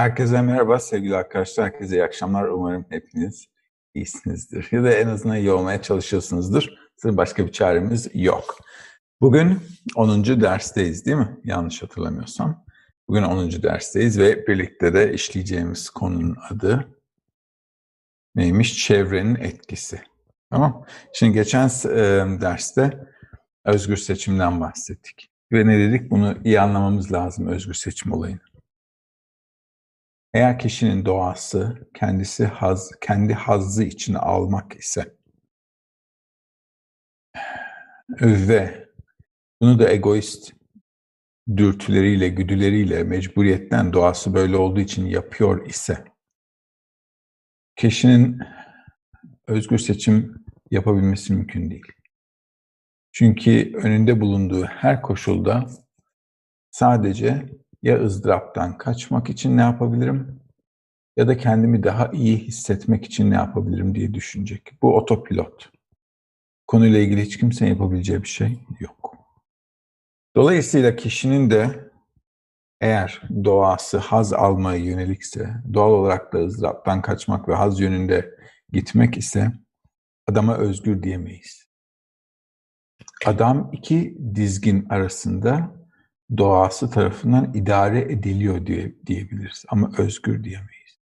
Herkese merhaba sevgili arkadaşlar. Herkese iyi akşamlar. Umarım hepiniz iyisinizdir. Ya da en azından iyi olmaya çalışıyorsunuzdur. Sizin başka bir çaremiz yok. Bugün 10. dersteyiz değil mi? Yanlış hatırlamıyorsam. Bugün 10. dersteyiz ve birlikte de işleyeceğimiz konunun adı neymiş? Çevrenin etkisi. Tamam. Şimdi geçen e, derste özgür seçimden bahsettik. Ve ne dedik? Bunu iyi anlamamız lazım özgür seçim olayını. Eğer kişinin doğası kendisi haz, kendi hazzı için almak ise ve bunu da egoist dürtüleriyle, güdüleriyle, mecburiyetten doğası böyle olduğu için yapıyor ise kişinin özgür seçim yapabilmesi mümkün değil. Çünkü önünde bulunduğu her koşulda sadece ya ızdıraptan kaçmak için ne yapabilirim ya da kendimi daha iyi hissetmek için ne yapabilirim diye düşünecek. Bu otopilot. Konuyla ilgili hiç kimsenin yapabileceği bir şey yok. Dolayısıyla kişinin de eğer doğası haz almaya yönelikse, doğal olarak da ızdıraptan kaçmak ve haz yönünde gitmek ise adama özgür diyemeyiz. Adam iki dizgin arasında doğası tarafından idare ediliyor diye, diyebiliriz ama özgür diyemeyiz.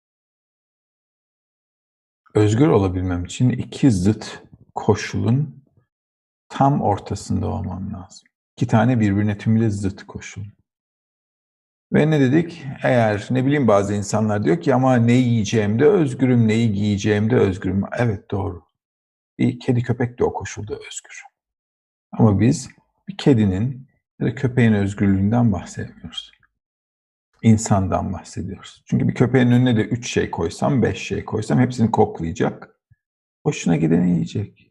Özgür olabilmem için iki zıt koşulun tam ortasında olmam lazım. İki tane birbirine tümüyle zıt koşul. Ve ne dedik? Eğer ne bileyim bazı insanlar diyor ki ama ne yiyeceğimde özgürüm, neyi giyeceğimde özgürüm. Evet doğru. Bir kedi köpek de o koşulda özgür. Ama biz bir kedinin ya da köpeğin özgürlüğünden bahsetmiyoruz. İnsandan bahsediyoruz. Çünkü bir köpeğin önüne de üç şey koysam, beş şey koysam hepsini koklayacak. Hoşuna gideni yiyecek.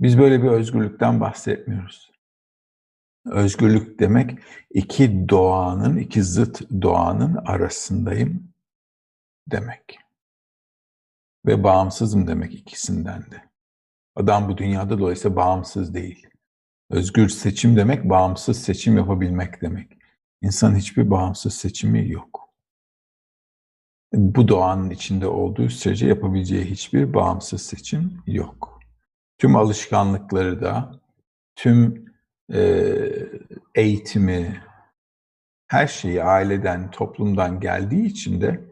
Biz böyle bir özgürlükten bahsetmiyoruz. Özgürlük demek iki doğanın, iki zıt doğanın arasındayım demek. Ve bağımsızım demek ikisinden de. Adam bu dünyada dolayısıyla bağımsız değil. Özgür seçim demek bağımsız seçim yapabilmek demek. İnsanın hiçbir bağımsız seçimi yok. Bu doğanın içinde olduğu sürece yapabileceği hiçbir bağımsız seçim yok. Tüm alışkanlıkları da, tüm e, eğitimi, her şeyi aileden, toplumdan geldiği için de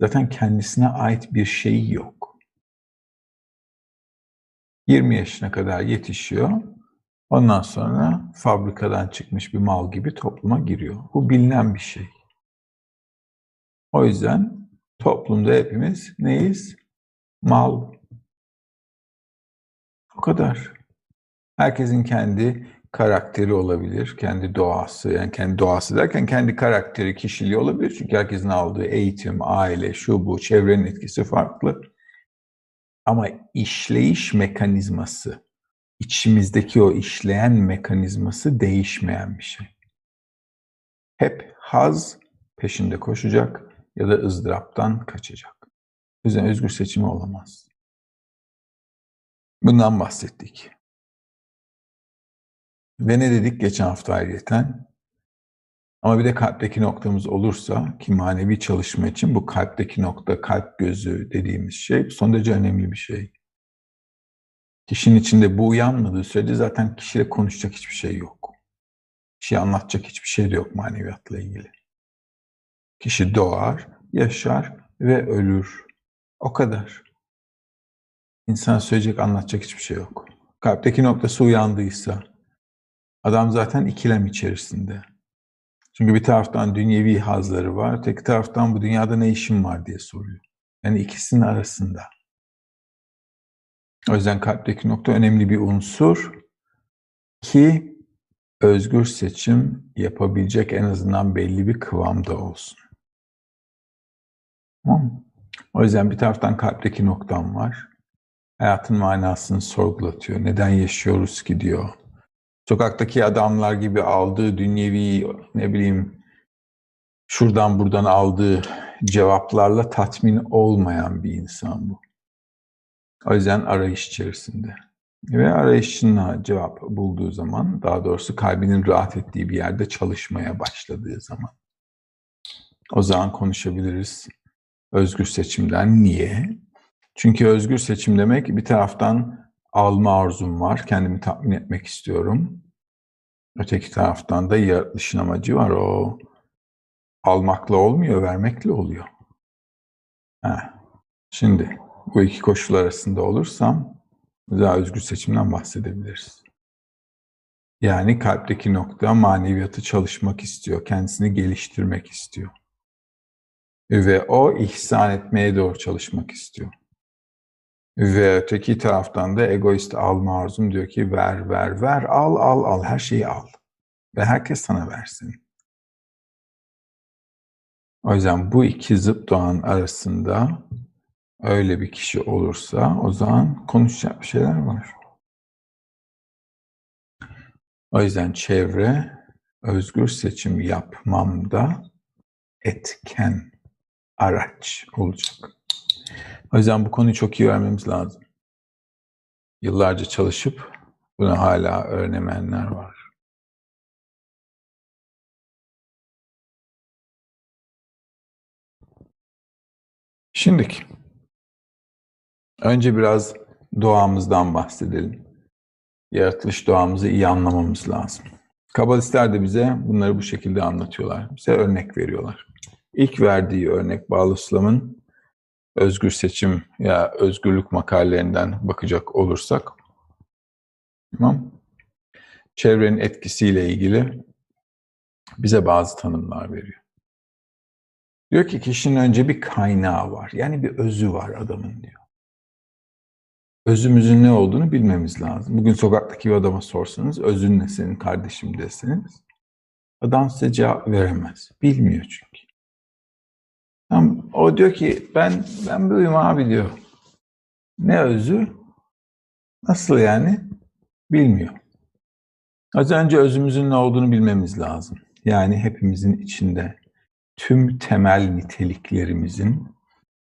zaten kendisine ait bir şeyi yok. 20 yaşına kadar yetişiyor Ondan sonra fabrikadan çıkmış bir mal gibi topluma giriyor. Bu bilinen bir şey. O yüzden toplumda hepimiz neyiz? Mal. O kadar. Herkesin kendi karakteri olabilir, kendi doğası, yani kendi doğası derken kendi karakteri, kişiliği olabilir. Çünkü herkesin aldığı eğitim, aile, şu bu, çevrenin etkisi farklı. Ama işleyiş mekanizması, içimizdeki o işleyen mekanizması değişmeyen bir şey. Hep haz peşinde koşacak ya da ızdıraptan kaçacak. O yüzden özgür seçimi olamaz. Bundan bahsettik. Ve ne dedik geçen hafta ayrıyeten? Ama bir de kalpteki noktamız olursa ki manevi çalışma için bu kalpteki nokta, kalp gözü dediğimiz şey son derece önemli bir şey. Kişinin içinde bu uyanmadığı sürece zaten kişiyle konuşacak hiçbir şey yok. Kişiye anlatacak hiçbir şey de yok maneviyatla ilgili. Kişi doğar, yaşar ve ölür. O kadar. İnsan söyleyecek, anlatacak hiçbir şey yok. Kalpteki noktası uyandıysa, adam zaten ikilem içerisinde. Çünkü bir taraftan dünyevi hazları var, öteki taraftan bu dünyada ne işim var diye soruyor. Yani ikisinin arasında. O yüzden kalpteki nokta önemli bir unsur ki özgür seçim yapabilecek en azından belli bir kıvamda olsun. Tamam O yüzden bir taraftan kalpteki noktam var. Hayatın manasını sorgulatıyor. Neden yaşıyoruz ki diyor. Sokaktaki adamlar gibi aldığı dünyevi ne bileyim şuradan buradan aldığı cevaplarla tatmin olmayan bir insan bu. O yüzden arayış içerisinde. Ve arayışına cevap bulduğu zaman, daha doğrusu kalbinin rahat ettiği bir yerde çalışmaya başladığı zaman. O zaman konuşabiliriz özgür seçimden. Niye? Çünkü özgür seçim demek bir taraftan alma arzum var, kendimi tatmin etmek istiyorum. Öteki taraftan da yaratılışın amacı var. O almakla olmuyor, vermekle oluyor. Ha. Şimdi bu iki koşul arasında olursam daha özgür seçimden bahsedebiliriz. Yani kalpteki nokta maneviyatı çalışmak istiyor, kendisini geliştirmek istiyor. Ve o ihsan etmeye doğru çalışmak istiyor. Ve öteki taraftan da egoist alma arzum diyor ki ver ver ver al al al her şeyi al. Ve herkes sana versin. O yüzden bu iki zıt doğan arasında öyle bir kişi olursa o zaman konuşacak bir şeyler var. O yüzden çevre özgür seçim yapmamda etken araç olacak. O yüzden bu konuyu çok iyi öğrenmemiz lazım. Yıllarca çalışıp bunu hala öğrenemeyenler var. Şimdiki önce biraz doğamızdan bahsedelim. Yaratılış doğamızı iyi anlamamız lazım. Kabalistler de bize bunları bu şekilde anlatıyorlar. Bize örnek veriyorlar. İlk verdiği örnek Bağlı özgür seçim ya özgürlük makalelerinden bakacak olursak tamam çevrenin etkisiyle ilgili bize bazı tanımlar veriyor. Diyor ki kişinin önce bir kaynağı var. Yani bir özü var adamın diyor. Özümüzün ne olduğunu bilmemiz lazım. Bugün sokaktaki bir adama sorsanız özün ne senin kardeşim deseniz adam size cevap veremez. Bilmiyor çünkü. O diyor ki ben ben buyum abi diyor. Ne özü? Nasıl yani? Bilmiyor. Az önce özümüzün ne olduğunu bilmemiz lazım. Yani hepimizin içinde tüm temel niteliklerimizin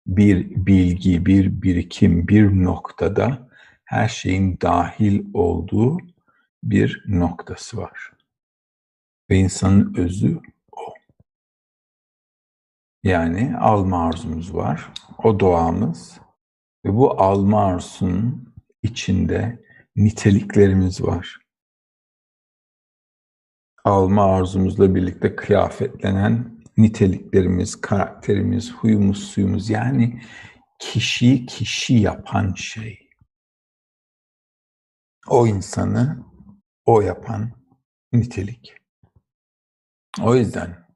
bir bilgi, bir birikim, bir noktada her şeyin dahil olduğu bir noktası var. Ve insanın özü o. Yani alma arzumuz var. O doğamız. Ve bu alma arzusunun içinde niteliklerimiz var. Alma arzumuzla birlikte kıyafetlenen niteliklerimiz, karakterimiz, huyumuz, suyumuz yani kişiyi kişi yapan şey. O insanı o yapan nitelik. O yüzden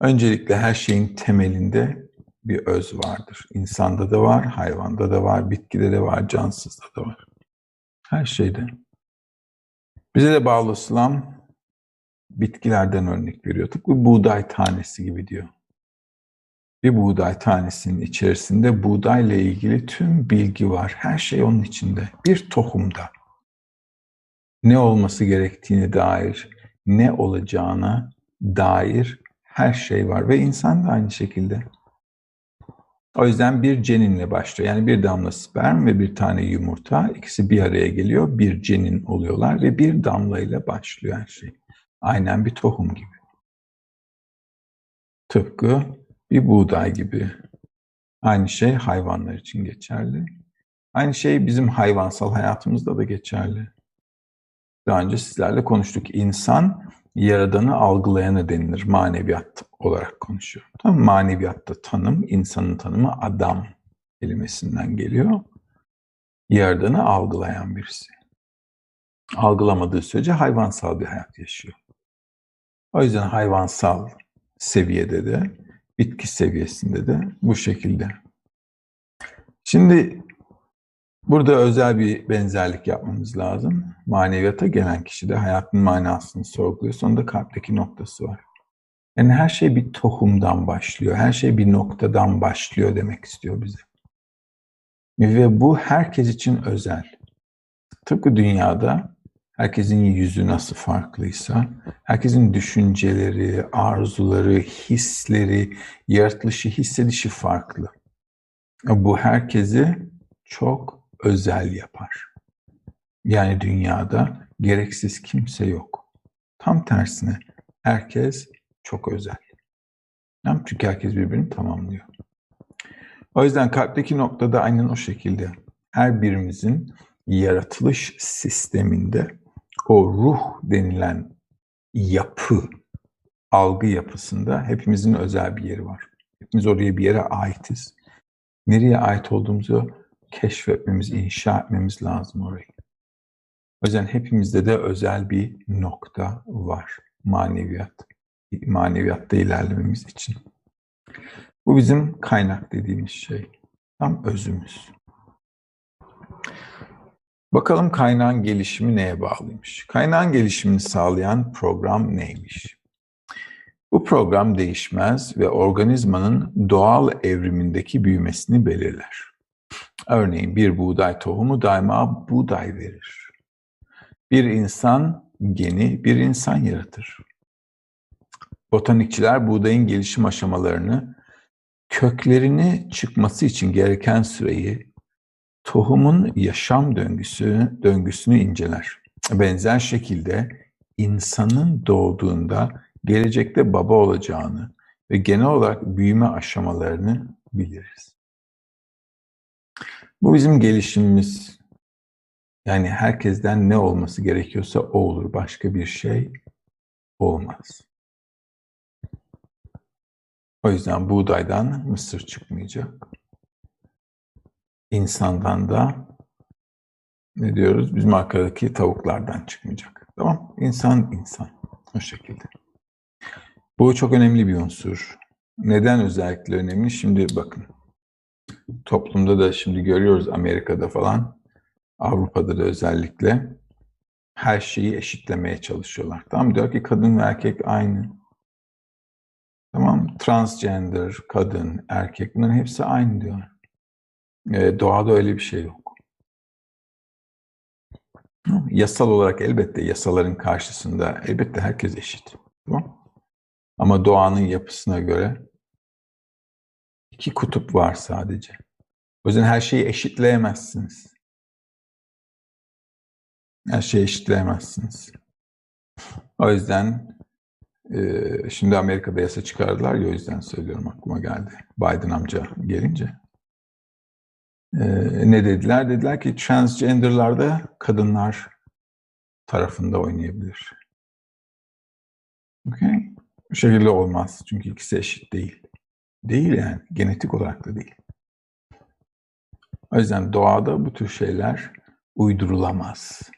öncelikle her şeyin temelinde bir öz vardır. İnsanda da var, hayvanda da var, bitkide de var, cansızda da var. Her şeyde. Bize de bağlı İslam bitkilerden örnek veriyor. Tıpkı buğday tanesi gibi diyor. Bir buğday tanesinin içerisinde buğdayla ilgili tüm bilgi var. Her şey onun içinde. Bir tohumda. Ne olması gerektiğine dair, ne olacağına dair her şey var. Ve insan da aynı şekilde. O yüzden bir ceninle başlıyor. Yani bir damla sperm ve bir tane yumurta. ikisi bir araya geliyor. Bir cenin oluyorlar ve bir damlayla başlıyor her şey. Aynen bir tohum gibi. Tıpkı bir buğday gibi. Aynı şey hayvanlar için geçerli. Aynı şey bizim hayvansal hayatımızda da geçerli. Daha önce sizlerle konuştuk. İnsan yaradanı algılayana denilir. Maneviyat olarak konuşuyor. Tamam Maneviyatta tanım, insanın tanımı adam kelimesinden geliyor. Yaradanı algılayan birisi. Algılamadığı sürece hayvansal bir hayat yaşıyor. O yüzden hayvansal seviyede de, bitki seviyesinde de bu şekilde. Şimdi burada özel bir benzerlik yapmamız lazım. Maneviyata gelen kişi de hayatın manasını sorguluyor. Sonunda kalpteki noktası var. Yani her şey bir tohumdan başlıyor. Her şey bir noktadan başlıyor demek istiyor bize. Ve bu herkes için özel. Tıpkı dünyada herkesin yüzü nasıl farklıysa, herkesin düşünceleri, arzuları, hisleri, yaratılışı, hissedişi farklı. Bu herkesi çok özel yapar. Yani dünyada gereksiz kimse yok. Tam tersine herkes çok özel. Çünkü herkes birbirini tamamlıyor. O yüzden kalpteki noktada aynen o şekilde her birimizin yaratılış sisteminde o ruh denilen yapı, algı yapısında hepimizin özel bir yeri var. Hepimiz oraya bir yere aitiz. Nereye ait olduğumuzu keşfetmemiz, inşa etmemiz lazım orayı. O yüzden hepimizde de özel bir nokta var. Maneviyat. Maneviyatta ilerlememiz için. Bu bizim kaynak dediğimiz şey. Tam özümüz. Bakalım kaynağın gelişimi neye bağlıymış? Kaynağın gelişimini sağlayan program neymiş? Bu program değişmez ve organizmanın doğal evrimindeki büyümesini belirler. Örneğin bir buğday tohumu daima buğday verir. Bir insan geni bir insan yaratır. Botanikçiler buğdayın gelişim aşamalarını, köklerini çıkması için gereken süreyi, tohumun yaşam döngüsü, döngüsünü inceler. Benzer şekilde insanın doğduğunda gelecekte baba olacağını ve genel olarak büyüme aşamalarını biliriz. Bu bizim gelişimimiz. Yani herkesten ne olması gerekiyorsa o olur. Başka bir şey olmaz. O yüzden buğdaydan mısır çıkmayacak. İnsandan da ne diyoruz? Bizim arkadaki tavuklardan çıkmayacak. Tamam? İnsan insan. O şekilde. Bu çok önemli bir unsur. Neden özellikle önemli? Şimdi bakın. Toplumda da şimdi görüyoruz Amerika'da falan, Avrupa'da da özellikle her şeyi eşitlemeye çalışıyorlar. Tamam diyor ki kadın ve erkek aynı. Tamam transgender, kadın, erkek bunların hepsi aynı diyor. Ee, doğada öyle bir şey yok. Yasal olarak elbette yasaların karşısında elbette herkes eşit. Tamam Ama doğanın yapısına göre iki kutup var sadece. O yüzden her şeyi eşitleyemezsiniz. Her şeyi eşitleyemezsiniz. O yüzden e, şimdi Amerika'da yasa çıkardılar ya o yüzden söylüyorum aklıma geldi. Biden amca gelince. E, ne dediler? Dediler ki transgenderlarda kadınlar tarafında oynayabilir. Okay? Bu şekilde olmaz. Çünkü ikisi eşit değil. Değil yani. Genetik olarak da değil. O yüzden doğada bu tür şeyler uydurulamaz.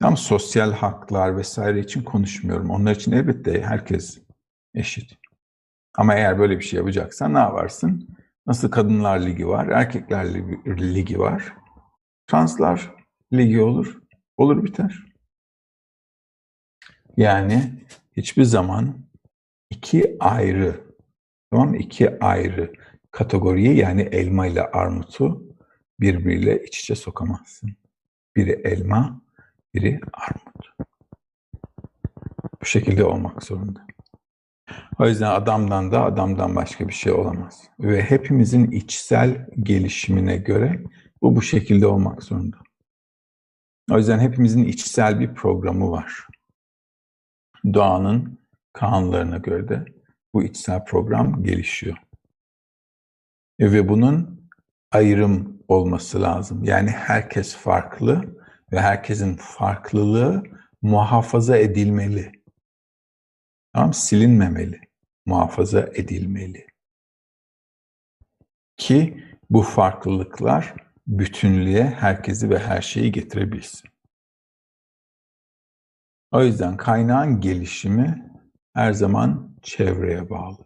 Tam sosyal haklar vesaire için konuşmuyorum. Onlar için elbette herkes eşit. Ama eğer böyle bir şey yapacaksan ne yaparsın? Nasıl kadınlar ligi var, erkekler ligi var. Translar ligi olur. Olur biter. Yani hiçbir zaman iki ayrı, tamam? İki ayrı kategoriyi yani elma ile armutu birbiriyle iç içe sokamazsın. Biri elma, biri armut. Bu şekilde olmak zorunda. O yüzden adamdan da adamdan başka bir şey olamaz. Ve hepimizin içsel gelişimine göre bu bu şekilde olmak zorunda. O yüzden hepimizin içsel bir programı var. Doğanın kanunlarına göre de bu içsel program gelişiyor. Ve bunun ayrım olması lazım. Yani herkes farklı ve herkesin farklılığı muhafaza edilmeli. Tamam, silinmemeli, muhafaza edilmeli. Ki bu farklılıklar bütünlüğe herkesi ve her şeyi getirebilsin. O yüzden kaynağın gelişimi her zaman çevreye bağlı.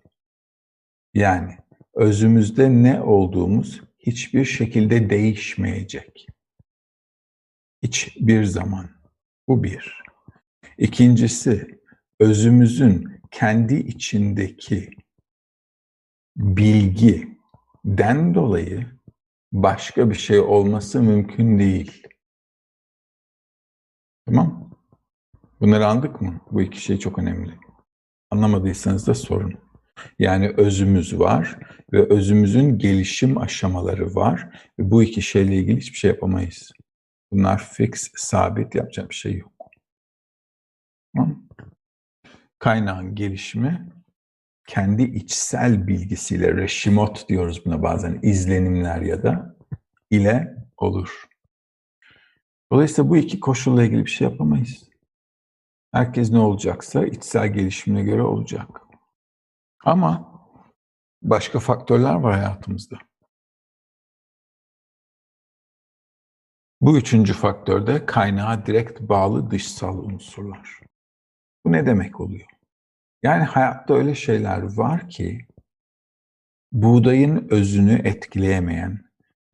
Yani özümüzde ne olduğumuz hiçbir şekilde değişmeyecek. Hiçbir zaman. Bu bir. İkincisi, özümüzün kendi içindeki bilgiden dolayı başka bir şey olması mümkün değil. Tamam? Bunları anladık mı? Bu iki şey çok önemli. Anlamadıysanız da sorun. Yani özümüz var ve özümüzün gelişim aşamaları var. Ve bu iki şeyle ilgili hiçbir şey yapamayız. Bunlar fix, sabit yapacak bir şey yok. Tamam. Kaynağın gelişimi kendi içsel bilgisiyle, reşimot diyoruz buna bazen, izlenimler ya da ile olur. Dolayısıyla bu iki koşulla ilgili bir şey yapamayız. Herkes ne olacaksa içsel gelişimine göre olacak. Ama başka faktörler var hayatımızda. Bu üçüncü faktörde kaynağa direkt bağlı dışsal unsurlar. Bu ne demek oluyor? Yani hayatta öyle şeyler var ki buğdayın özünü etkileyemeyen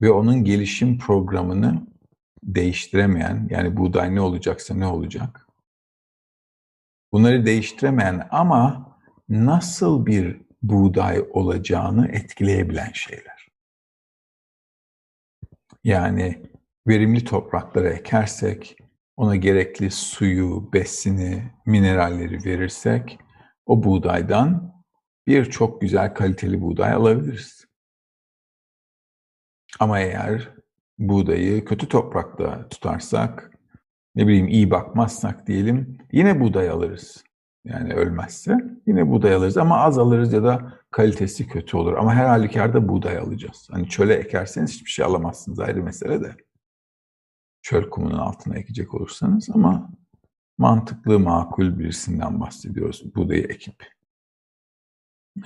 ve onun gelişim programını değiştiremeyen, yani buğday ne olacaksa ne olacak? Bunları değiştiremeyen ama nasıl bir buğday olacağını etkileyebilen şeyler. Yani verimli topraklara ekersek, ona gerekli suyu, besini, mineralleri verirsek o buğdaydan birçok güzel kaliteli buğday alabiliriz. Ama eğer buğdayı kötü toprakta tutarsak, ne bileyim iyi bakmazsak diyelim, yine buğday alırız. Yani ölmezse yine buğday alırız ama az alırız ya da kalitesi kötü olur. Ama her halükarda buğday alacağız. Hani çöle ekerseniz hiçbir şey alamazsınız ayrı mesele de. Çöl kumunun altına ekecek olursanız ama mantıklı, makul birisinden bahsediyoruz. Buğdayı ekip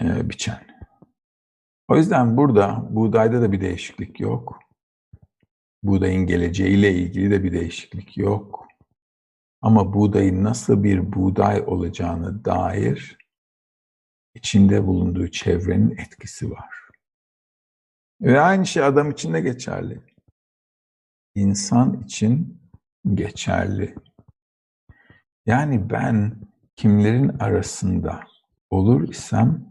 e, biçen. O yüzden burada buğdayda da bir değişiklik yok. Buğdayın geleceğiyle ilgili de bir değişiklik yok. Ama buğdayın nasıl bir buğday olacağını dair içinde bulunduğu çevrenin etkisi var. Ve aynı şey adam için de geçerli. İnsan için geçerli. Yani ben kimlerin arasında olur isem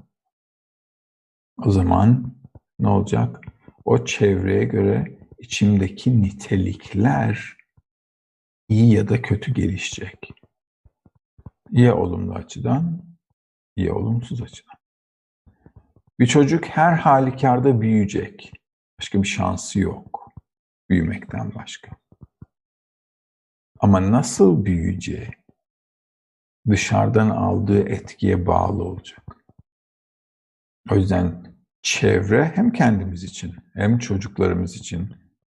o zaman ne olacak? O çevreye göre içimdeki nitelikler iyi ya da kötü gelişecek. Ya olumlu açıdan, ya olumsuz açıdan. Bir çocuk her halükarda büyüyecek. Başka bir şansı yok. Büyümekten başka. Ama nasıl büyüyeceği dışarıdan aldığı etkiye bağlı olacak. O yüzden çevre hem kendimiz için hem çocuklarımız için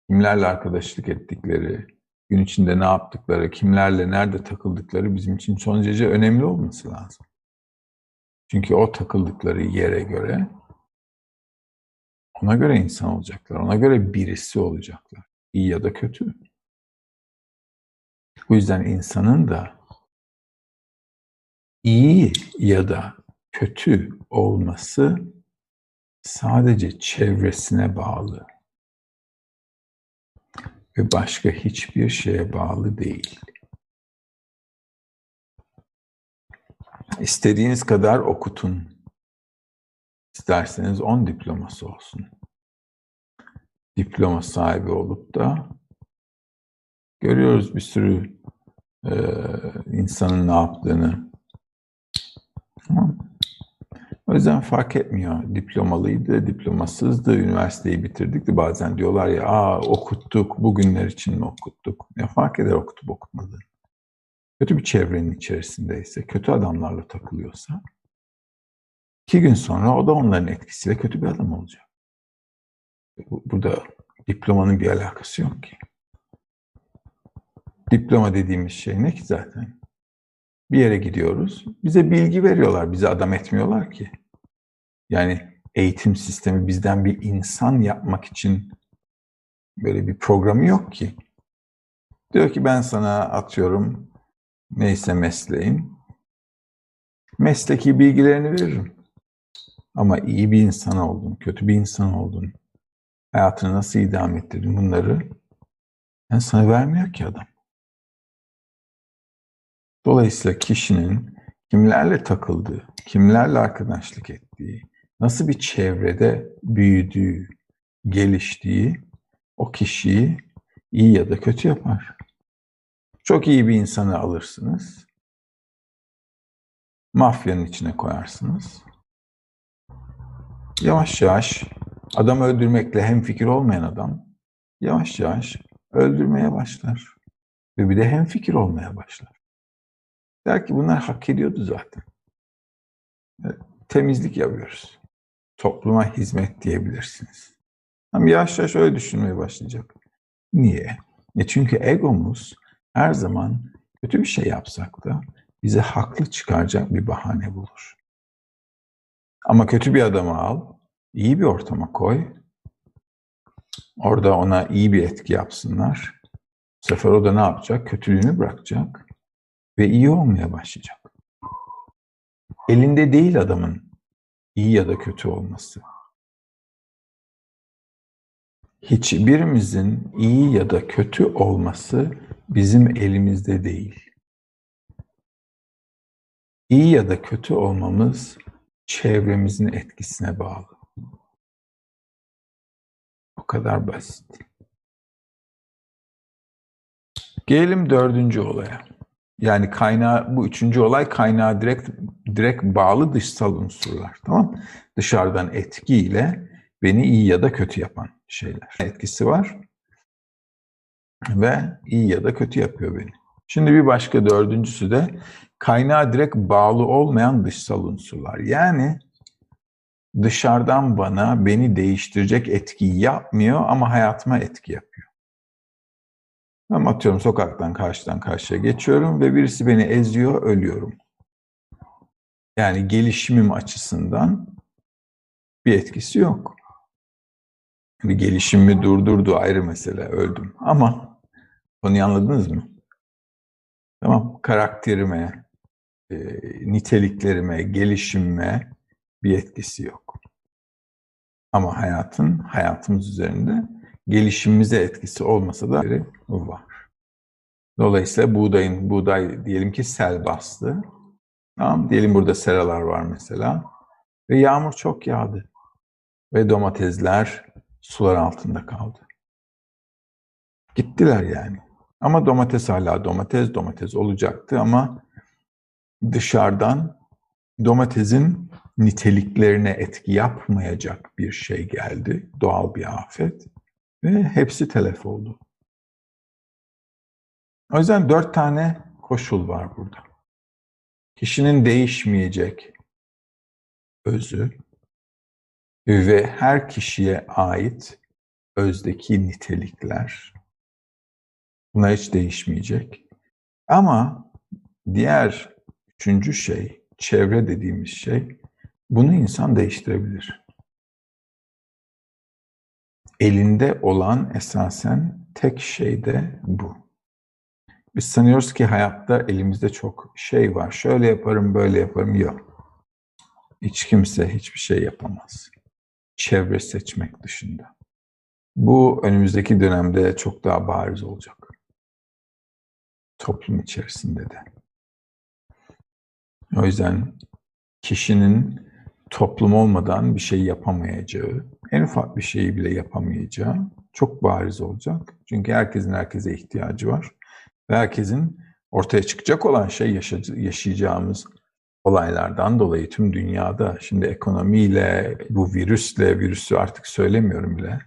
kimlerle arkadaşlık ettikleri, gün içinde ne yaptıkları, kimlerle nerede takıldıkları bizim için son derece önemli olması lazım. Çünkü o takıldıkları yere göre ona göre insan olacaklar, ona göre birisi olacaklar. İyi ya da kötü. Bu yüzden insanın da iyi ya da kötü olması sadece çevresine bağlı ve başka hiçbir şeye bağlı değil. İstediğiniz kadar okutun. İsterseniz 10 diploması olsun. Diploma sahibi olup da görüyoruz bir sürü e, insanın ne yaptığını. Tamam o yüzden fark etmiyor. Diplomalıydı, diplomasızdı, üniversiteyi bitirdik bazen diyorlar ya Aa, okuttuk, bugünler için mi okuttuk? Ne fark eder okutup okutmadı? Kötü bir çevrenin içerisindeyse, kötü adamlarla takılıyorsa iki gün sonra o da onların etkisiyle kötü bir adam olacak. Burada diplomanın bir alakası yok ki. Diploma dediğimiz şey ne ki zaten? Bir yere gidiyoruz. Bize bilgi veriyorlar. Bizi adam etmiyorlar ki. Yani eğitim sistemi bizden bir insan yapmak için böyle bir programı yok ki. Diyor ki ben sana atıyorum neyse mesleğin mesleki bilgilerini veririm. Ama iyi bir insan oldun, kötü bir insan oldun, hayatını nasıl idame ettirdin bunları yani sana vermiyor ki adam. Dolayısıyla kişinin kimlerle takıldığı, kimlerle arkadaşlık ettiği, nasıl bir çevrede büyüdüğü, geliştiği o kişiyi iyi ya da kötü yapar. Çok iyi bir insanı alırsınız. Mafyanın içine koyarsınız. Yavaş yavaş adam öldürmekle hem fikir olmayan adam yavaş yavaş öldürmeye başlar. Ve bir de hem fikir olmaya başlar. Der ki bunlar hak ediyordu zaten. temizlik yapıyoruz. Topluma hizmet diyebilirsiniz. Ama yavaş yavaş öyle düşünmeye başlayacak. Niye? E çünkü egomuz her zaman kötü bir şey yapsak da bize haklı çıkaracak bir bahane bulur. Ama kötü bir adamı al, iyi bir ortama koy. Orada ona iyi bir etki yapsınlar. Bu sefer o da ne yapacak? Kötülüğünü bırakacak ve iyi olmaya başlayacak. Elinde değil adamın iyi ya da kötü olması. Hiçbirimizin iyi ya da kötü olması bizim elimizde değil. İyi ya da kötü olmamız çevremizin etkisine bağlı. O kadar basit. Gelelim dördüncü olaya. Yani kaynağı, bu üçüncü olay kaynağı direkt direkt bağlı dışsal unsurlar. Tamam Dışarıdan etkiyle beni iyi ya da kötü yapan şeyler. Etkisi var ve iyi ya da kötü yapıyor beni. Şimdi bir başka dördüncüsü de kaynağı direkt bağlı olmayan dışsal unsurlar. Yani dışarıdan bana beni değiştirecek etkiyi yapmıyor ama hayatıma etki yapıyor. Ben atıyorum sokaktan karşıdan karşıya geçiyorum ve birisi beni eziyor, ölüyorum. Yani gelişimim açısından bir etkisi yok. Bir gelişimimi durdurdu ayrı mesele, öldüm. Ama onu anladınız mı? Tamam, karakterime, e, niteliklerime, gelişimime bir etkisi yok. Ama hayatın, hayatımız üzerinde gelişimimize etkisi olmasa da var. Dolayısıyla buğdayın, buğday diyelim ki sel bastı. Tamam, diyelim burada seralar var mesela. Ve yağmur çok yağdı. Ve domatesler sular altında kaldı. Gittiler yani. Ama domates hala domates, domates olacaktı ama dışarıdan domatesin niteliklerine etki yapmayacak bir şey geldi. Doğal bir afet. Ve hepsi telef oldu. O yüzden dört tane koşul var burada. Kişinin değişmeyecek özü ve her kişiye ait özdeki nitelikler. Bunlar hiç değişmeyecek. Ama diğer üçüncü şey, çevre dediğimiz şey, bunu insan değiştirebilir elinde olan esasen tek şey de bu. Biz sanıyoruz ki hayatta elimizde çok şey var. Şöyle yaparım, böyle yaparım. Yok. Hiç kimse hiçbir şey yapamaz. Çevre seçmek dışında. Bu önümüzdeki dönemde çok daha bariz olacak. Toplum içerisinde de. O yüzden kişinin toplum olmadan bir şey yapamayacağı, en ufak bir şeyi bile yapamayacağı çok bariz olacak. Çünkü herkesin herkese ihtiyacı var. Ve herkesin ortaya çıkacak olan şey yaşayacağımız olaylardan dolayı tüm dünyada şimdi ekonomiyle, bu virüsle, virüsü artık söylemiyorum bile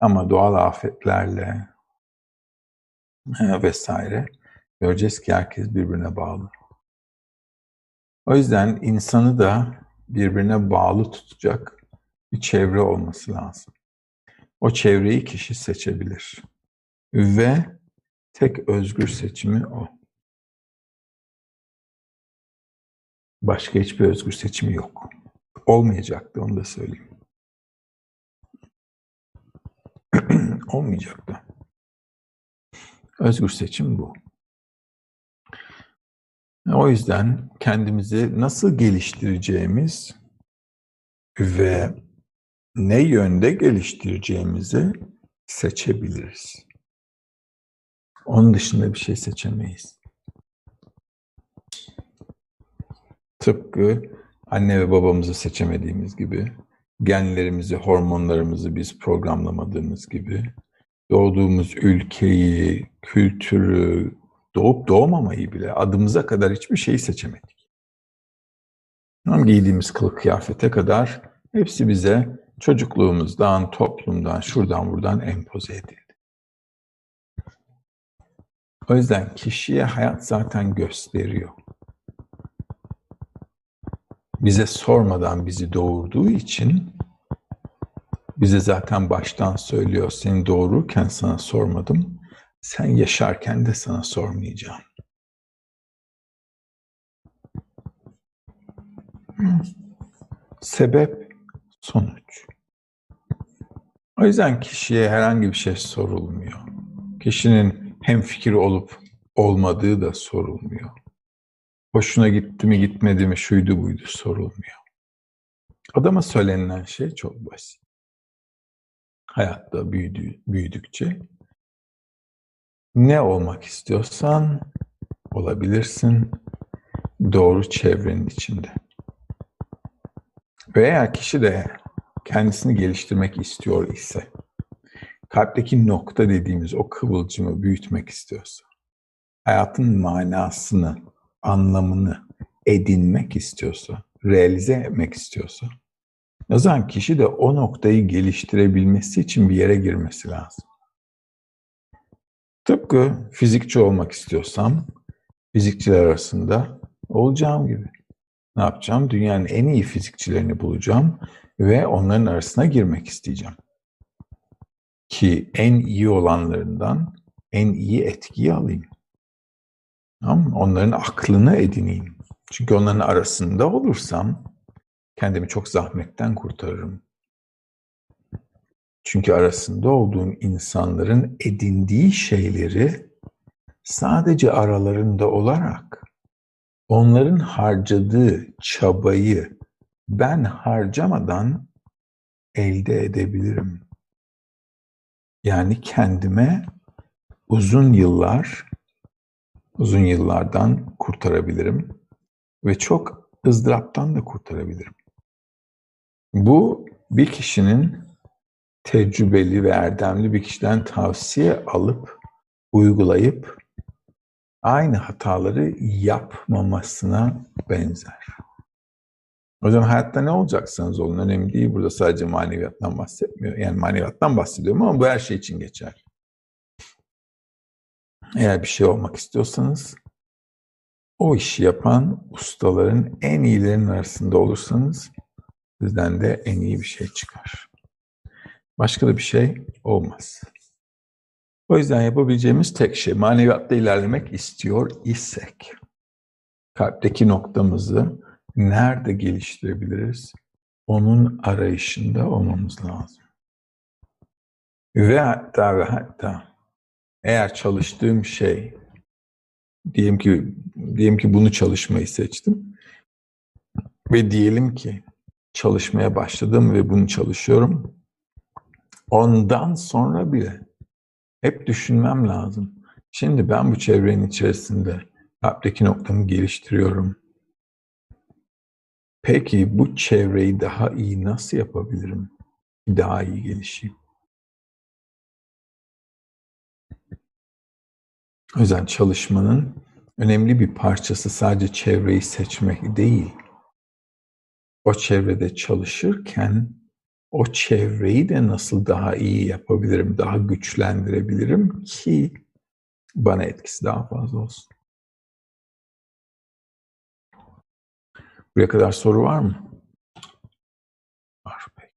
ama doğal afetlerle vesaire göreceğiz ki herkes birbirine bağlı. O yüzden insanı da birbirine bağlı tutacak bir çevre olması lazım. O çevreyi kişi seçebilir. Ve tek özgür seçimi o. Başka hiçbir özgür seçimi yok. Olmayacaktı onu da söyleyeyim. Olmayacaktı. Özgür seçim bu. O yüzden kendimizi nasıl geliştireceğimiz ve ne yönde geliştireceğimizi seçebiliriz. Onun dışında bir şey seçemeyiz. Tıpkı anne ve babamızı seçemediğimiz gibi, genlerimizi, hormonlarımızı biz programlamadığımız gibi, doğduğumuz ülkeyi, kültürü, doğup doğmamayı bile adımıza kadar hiçbir şeyi seçemedik. Giydiğimiz kılık kıyafete kadar hepsi bize çocukluğumuzdan, toplumdan, şuradan buradan empoze edildi. O yüzden kişiye hayat zaten gösteriyor. bize sormadan bizi doğurduğu için bize zaten baştan söylüyor seni doğururken sana sormadım. Sen yaşarken de sana sormayacağım. Sebep, sonuç. O yüzden kişiye herhangi bir şey sorulmuyor. Kişinin hem fikri olup olmadığı da sorulmuyor. Hoşuna gitti mi gitmedi mi şuydu buydu sorulmuyor. Adama söylenilen şey çok basit. Hayatta büyüdü, büyüdükçe ne olmak istiyorsan olabilirsin doğru çevrenin içinde. Ve eğer kişi de kendisini geliştirmek istiyor ise, kalpteki nokta dediğimiz o kıvılcımı büyütmek istiyorsa, hayatın manasını, anlamını edinmek istiyorsa, realize etmek istiyorsa, o zaman kişi de o noktayı geliştirebilmesi için bir yere girmesi lazım. Tıpkı fizikçi olmak istiyorsam, fizikçiler arasında olacağım gibi. Ne yapacağım? Dünyanın en iyi fizikçilerini bulacağım ve onların arasına girmek isteyeceğim. Ki en iyi olanlarından en iyi etkiyi alayım. Tamam Onların aklını edineyim. Çünkü onların arasında olursam kendimi çok zahmetten kurtarırım. Çünkü arasında olduğum insanların edindiği şeyleri sadece aralarında olarak onların harcadığı çabayı ben harcamadan elde edebilirim. Yani kendime uzun yıllar, uzun yıllardan kurtarabilirim ve çok ızdıraptan da kurtarabilirim. Bu bir kişinin tecrübeli ve erdemli bir kişiden tavsiye alıp uygulayıp aynı hataları yapmamasına benzer. O zaman hayatta ne olacaksanız olun önemli değil. Burada sadece maneviyattan bahsetmiyor. Yani maneviyattan bahsediyorum ama bu her şey için geçer. Eğer bir şey olmak istiyorsanız o işi yapan ustaların en iyilerinin arasında olursanız sizden de en iyi bir şey çıkar. Başka da bir şey olmaz. O yüzden yapabileceğimiz tek şey maneviyatta ilerlemek istiyor isek kalpteki noktamızı nerede geliştirebiliriz? Onun arayışında olmamız lazım. Ve hatta ve hatta eğer çalıştığım şey diyelim ki diyelim ki bunu çalışmayı seçtim ve diyelim ki çalışmaya başladım ve bunu çalışıyorum. Ondan sonra bile hep düşünmem lazım. Şimdi ben bu çevrenin içerisinde kalpteki noktamı geliştiriyorum. Peki bu çevreyi daha iyi nasıl yapabilirim? Daha iyi gelişeyim. O yüzden çalışmanın önemli bir parçası sadece çevreyi seçmek değil. O çevrede çalışırken o çevreyi de nasıl daha iyi yapabilirim, daha güçlendirebilirim ki bana etkisi daha fazla olsun. Buraya kadar soru var mı? Var peki.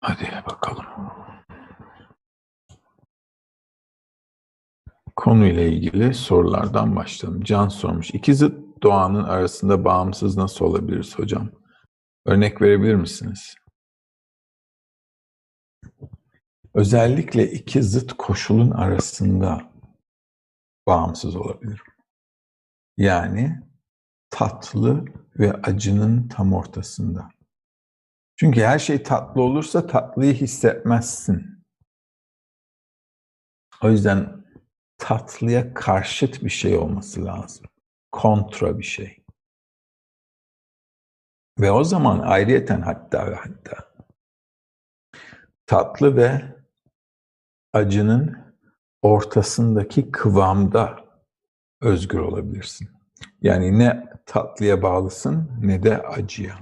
Hadi bakalım. Konuyla ilgili sorulardan başlayalım. Can sormuş. İki zıt doğanın arasında bağımsız nasıl olabiliriz hocam? Örnek verebilir misiniz? Özellikle iki zıt koşulun arasında bağımsız olabilir. Yani tatlı ve acının tam ortasında. Çünkü her şey tatlı olursa tatlıyı hissetmezsin. O yüzden tatlıya karşıt bir şey olması lazım. Kontra bir şey. Ve o zaman ayrıyeten hatta ve hatta tatlı ve acının ortasındaki kıvamda özgür olabilirsin. Yani ne tatlıya bağlısın ne de acıya.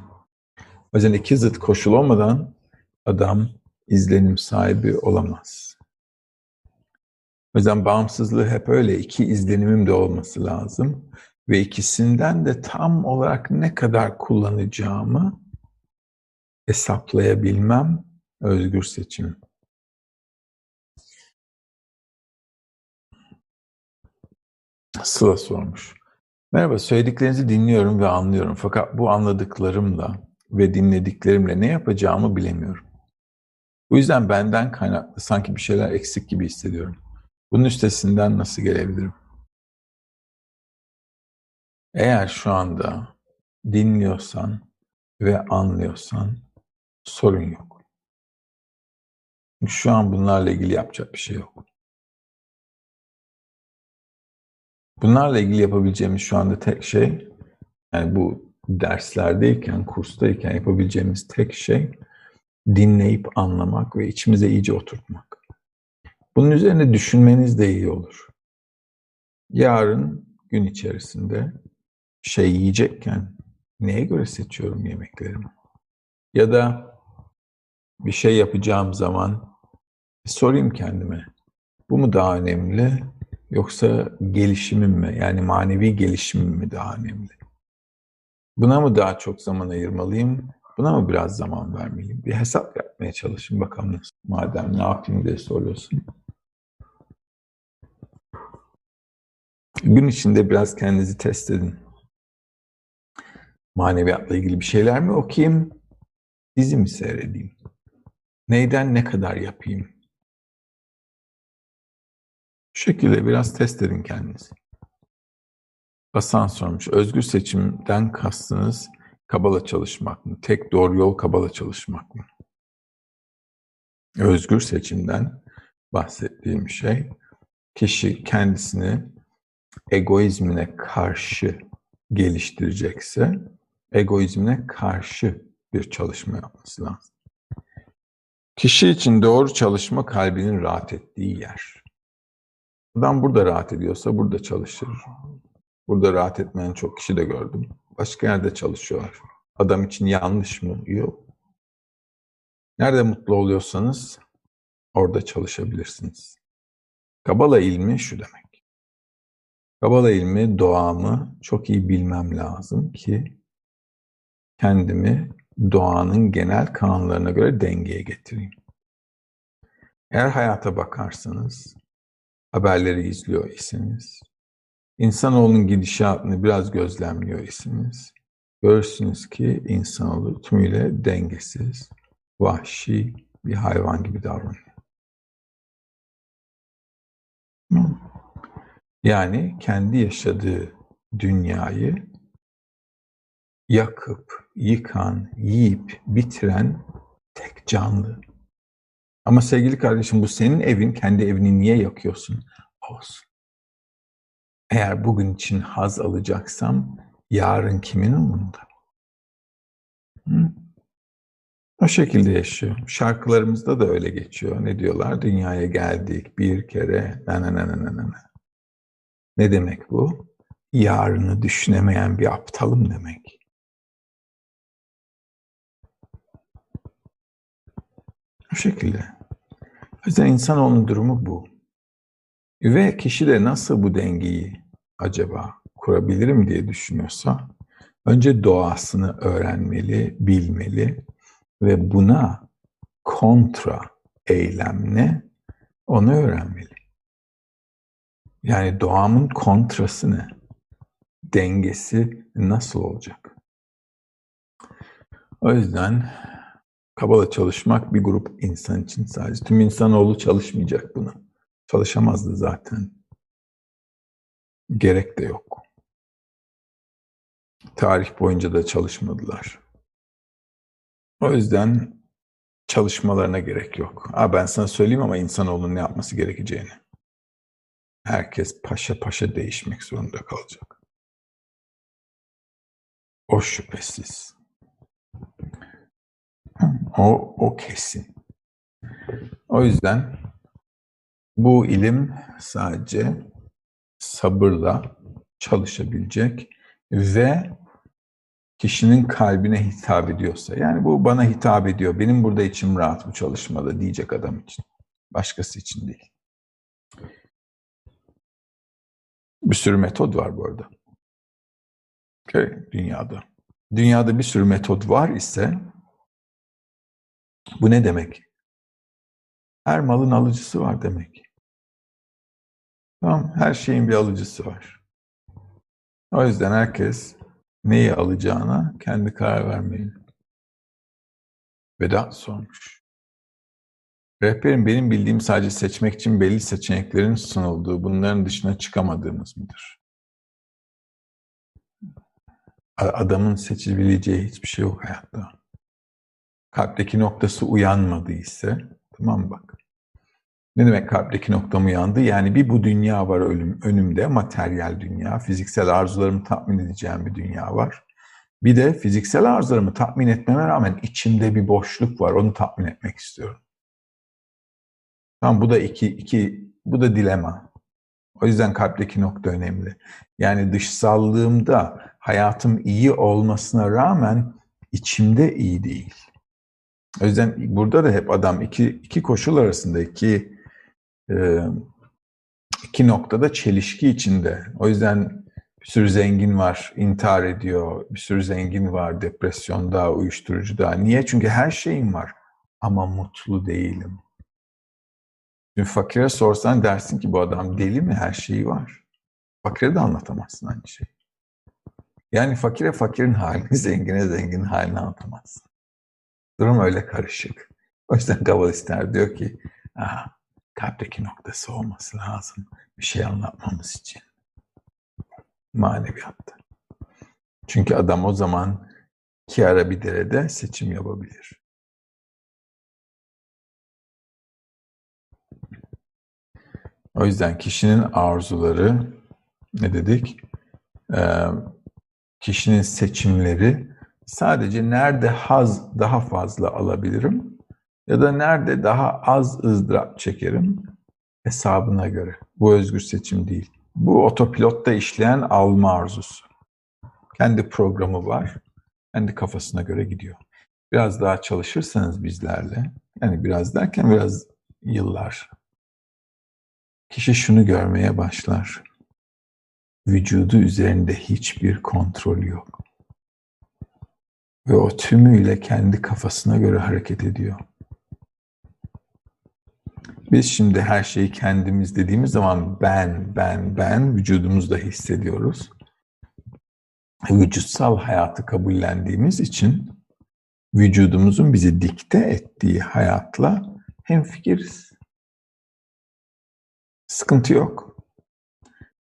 O yüzden iki zıt koşul olmadan adam izlenim sahibi olamaz. O yüzden bağımsızlığı hep öyle iki izlenimim de olması lazım. Ve ikisinden de tam olarak ne kadar kullanacağımı hesaplayabilmem özgür seçim. Sıla sormuş. Merhaba, söylediklerinizi dinliyorum ve anlıyorum. Fakat bu anladıklarımla ve dinlediklerimle ne yapacağımı bilemiyorum. Bu yüzden benden kaynaklı sanki bir şeyler eksik gibi hissediyorum. Bunun üstesinden nasıl gelebilirim? Eğer şu anda dinliyorsan ve anlıyorsan sorun yok. Şu an bunlarla ilgili yapacak bir şey yok. Bunlarla ilgili yapabileceğimiz şu anda tek şey, yani bu derslerdeyken, kurstayken yapabileceğimiz tek şey dinleyip anlamak ve içimize iyice oturtmak. Bunun üzerine düşünmeniz de iyi olur. Yarın gün içerisinde şey yiyecekken neye göre seçiyorum yemeklerimi? Ya da bir şey yapacağım zaman sorayım kendime. Bu mu daha önemli yoksa gelişimim mi? Yani manevi gelişimim mi daha önemli? Buna mı daha çok zaman ayırmalıyım? Buna mı biraz zaman vermeliyim? Bir hesap yapmaya çalışın bakalım nasıl. Madem ne yapayım diye soruyorsun. Gün içinde biraz kendinizi test edin. Maneviyatla ilgili bir şeyler mi okuyayım? Dizi mi seyredeyim? Neyden ne kadar yapayım? Bu şekilde biraz test edin kendinizi. Basan sormuş. Özgür seçimden kastınız kabala çalışmak mı? Tek doğru yol kabala çalışmak mı? Özgür seçimden bahsettiğim şey kişi kendisini egoizmine karşı geliştirecekse egoizmine karşı bir çalışma yapması lazım. Kişi için doğru çalışma kalbinin rahat ettiği yer. Adam burada rahat ediyorsa burada çalışır. Burada rahat etmeyen çok kişi de gördüm. Başka yerde çalışıyorlar. Adam için yanlış mı? Yok. Nerede mutlu oluyorsanız orada çalışabilirsiniz. Kabala ilmi şu demek. Kabala ilmi doğamı çok iyi bilmem lazım ki kendimi doğanın genel kanunlarına göre dengeye getireyim. Eğer hayata bakarsanız, haberleri izliyor iseniz, insanoğlunun gidişatını biraz gözlemliyor iseniz, görürsünüz ki insanoğlu tümüyle dengesiz, vahşi bir hayvan gibi davranıyor. Yani kendi yaşadığı dünyayı yakıp, yıkan, yiyip, bitiren tek canlı. Ama sevgili kardeşim bu senin evin, kendi evini niye yakıyorsun? Olsun. Eğer bugün için haz alacaksam yarın kimin umurunda? Hı? O şekilde yaşıyor. Şarkılarımızda da öyle geçiyor. Ne diyorlar? Dünyaya geldik bir kere. Na na na na na. Ne demek bu? Yarını düşünemeyen bir aptalım demek. Bu şekilde. O yüzden insanoğlunun durumu bu. Ve kişi de nasıl bu dengeyi acaba kurabilirim diye düşünüyorsa önce doğasını öğrenmeli, bilmeli ve buna kontra eylem ne onu öğrenmeli. Yani doğamın kontrası ne? Dengesi nasıl olacak? O yüzden Kabala çalışmak bir grup insan için sadece. Tüm insanoğlu çalışmayacak bunu. Çalışamazdı zaten. Gerek de yok. Tarih boyunca da çalışmadılar. O yüzden çalışmalarına gerek yok. Aa, ben sana söyleyeyim ama insanoğlunun ne yapması gerekeceğini. Herkes paşa paşa değişmek zorunda kalacak. O şüphesiz. O, o kesin. O yüzden bu ilim sadece sabırla çalışabilecek ve kişinin kalbine hitap ediyorsa, yani bu bana hitap ediyor, benim burada içim rahat bu çalışmada diyecek adam için. Başkası için değil. Bir sürü metod var bu arada. Okay, dünyada. Dünyada bir sürü metot var ise bu ne demek? Her malın alıcısı var demek. Tamam, her şeyin bir alıcısı var. O yüzden herkes neyi alacağına kendi karar vermeli. Vedat sormuş. Rehberim benim bildiğim sadece seçmek için belli seçeneklerin sunulduğu, bunların dışına çıkamadığımız mıdır? Adamın seçebileceği hiçbir şey yok hayatta. Kalpteki noktası uyanmadıysa, tamam bak. Ne demek kalpteki noktam uyandı? Yani bir bu dünya var ölüm, önümde, materyal dünya, fiziksel arzularımı tatmin edeceğim bir dünya var. Bir de fiziksel arzularımı tatmin etmeme rağmen içimde bir boşluk var, onu tatmin etmek istiyorum. Tamam bu da iki, iki bu da dilema. O yüzden kalpteki nokta önemli. Yani dışsallığımda hayatım iyi olmasına rağmen içimde iyi değil. O yüzden burada da hep adam iki, iki koşul arasında iki, e, iki noktada çelişki içinde. O yüzden bir sürü zengin var, intihar ediyor. Bir sürü zengin var, depresyonda, uyuşturucuda. Niye? Çünkü her şeyim var ama mutlu değilim. Şimdi fakire sorsan dersin ki bu adam deli mi? Her şeyi var. Fakire de anlatamazsın aynı şeyi. Yani fakire fakirin halini, zengine zengin halini anlatamazsın. Durum öyle karışık. O yüzden kabalistler diyor ki, Aha, kalpteki noktası olması lazım bir şey anlatmamız için. Maneviyatta. Çünkü adam o zaman iki ara bir derede seçim yapabilir. O yüzden kişinin arzuları, ne dedik? Ee, kişinin seçimleri sadece nerede haz daha fazla alabilirim ya da nerede daha az ızdırap çekerim hesabına göre. Bu özgür seçim değil. Bu otopilotta işleyen alma arzusu. Kendi programı var. Kendi kafasına göre gidiyor. Biraz daha çalışırsanız bizlerle, yani biraz derken biraz yıllar, kişi şunu görmeye başlar. Vücudu üzerinde hiçbir kontrol yok. Ve o tümüyle kendi kafasına göre hareket ediyor. Biz şimdi her şeyi kendimiz dediğimiz zaman ben, ben, ben vücudumuzda hissediyoruz. Vücutsal hayatı kabullendiğimiz için vücudumuzun bizi dikte ettiği hayatla hemfikiriz. Sıkıntı yok.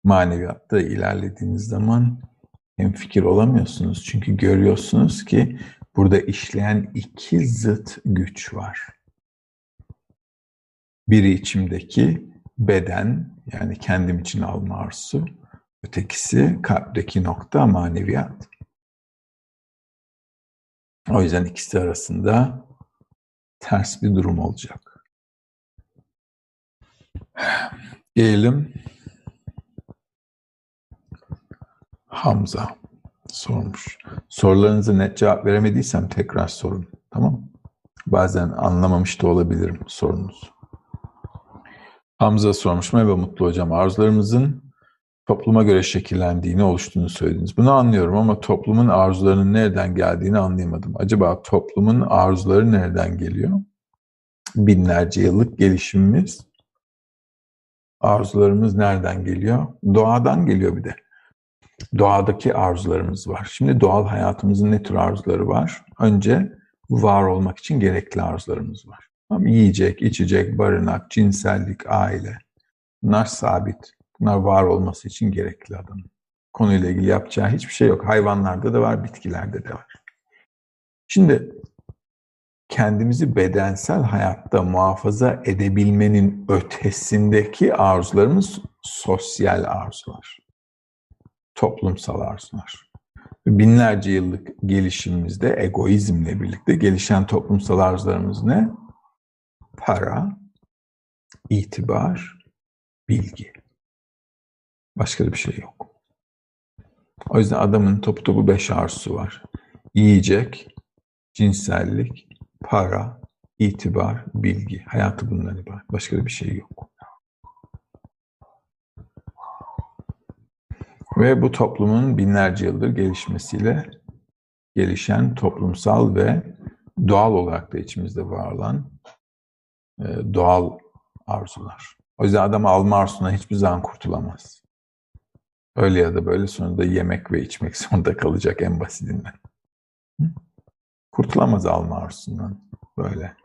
Maneviyatta ilerlediğiniz zaman hemfikir olamıyorsunuz. Çünkü görüyorsunuz ki burada işleyen iki zıt güç var. Biri içimdeki beden yani kendim için alma arzusu. Ötekisi kalpteki nokta maneviyat. O yüzden ikisi arasında ters bir durum olacak. Gelelim Hamza sormuş. Sorularınıza net cevap veremediysem tekrar sorun. Tamam Bazen anlamamış da olabilirim sorunuzu. Hamza sormuş. Merhaba Mutlu Hocam. Arzularımızın topluma göre şekillendiğini, oluştuğunu söylediniz. Bunu anlıyorum ama toplumun arzularının nereden geldiğini anlayamadım. Acaba toplumun arzuları nereden geliyor? Binlerce yıllık gelişimimiz. Arzularımız nereden geliyor? Doğadan geliyor bir de. Doğadaki arzularımız var. Şimdi doğal hayatımızın ne tür arzuları var? Önce var olmak için gerekli arzularımız var. Tamam, yiyecek, içecek, barınak, cinsellik, aile. Bunlar sabit. Bunlar var olması için gerekli adamın. Konuyla ilgili yapacağı hiçbir şey yok. Hayvanlarda da var, bitkilerde de var. Şimdi kendimizi bedensel hayatta muhafaza edebilmenin ötesindeki arzularımız sosyal arzular. Toplumsal arzular. Binlerce yıllık gelişimimizde egoizmle birlikte gelişen toplumsal arzularımız ne? para, itibar, bilgi. Başka da bir şey yok. O yüzden adamın topu topu beş arzusu var. Yiyecek, cinsellik, para, itibar, bilgi. Hayatı bundan ibaret. Başka da bir şey yok. Ve bu toplumun binlerce yıldır gelişmesiyle gelişen toplumsal ve doğal olarak da içimizde var olan e, doğal arzular. O yüzden adam alma arzusundan hiçbir zaman kurtulamaz. Öyle ya da böyle sonunda yemek ve içmek zorunda kalacak en basitinden. Kurtulamaz alma arzusundan böyle.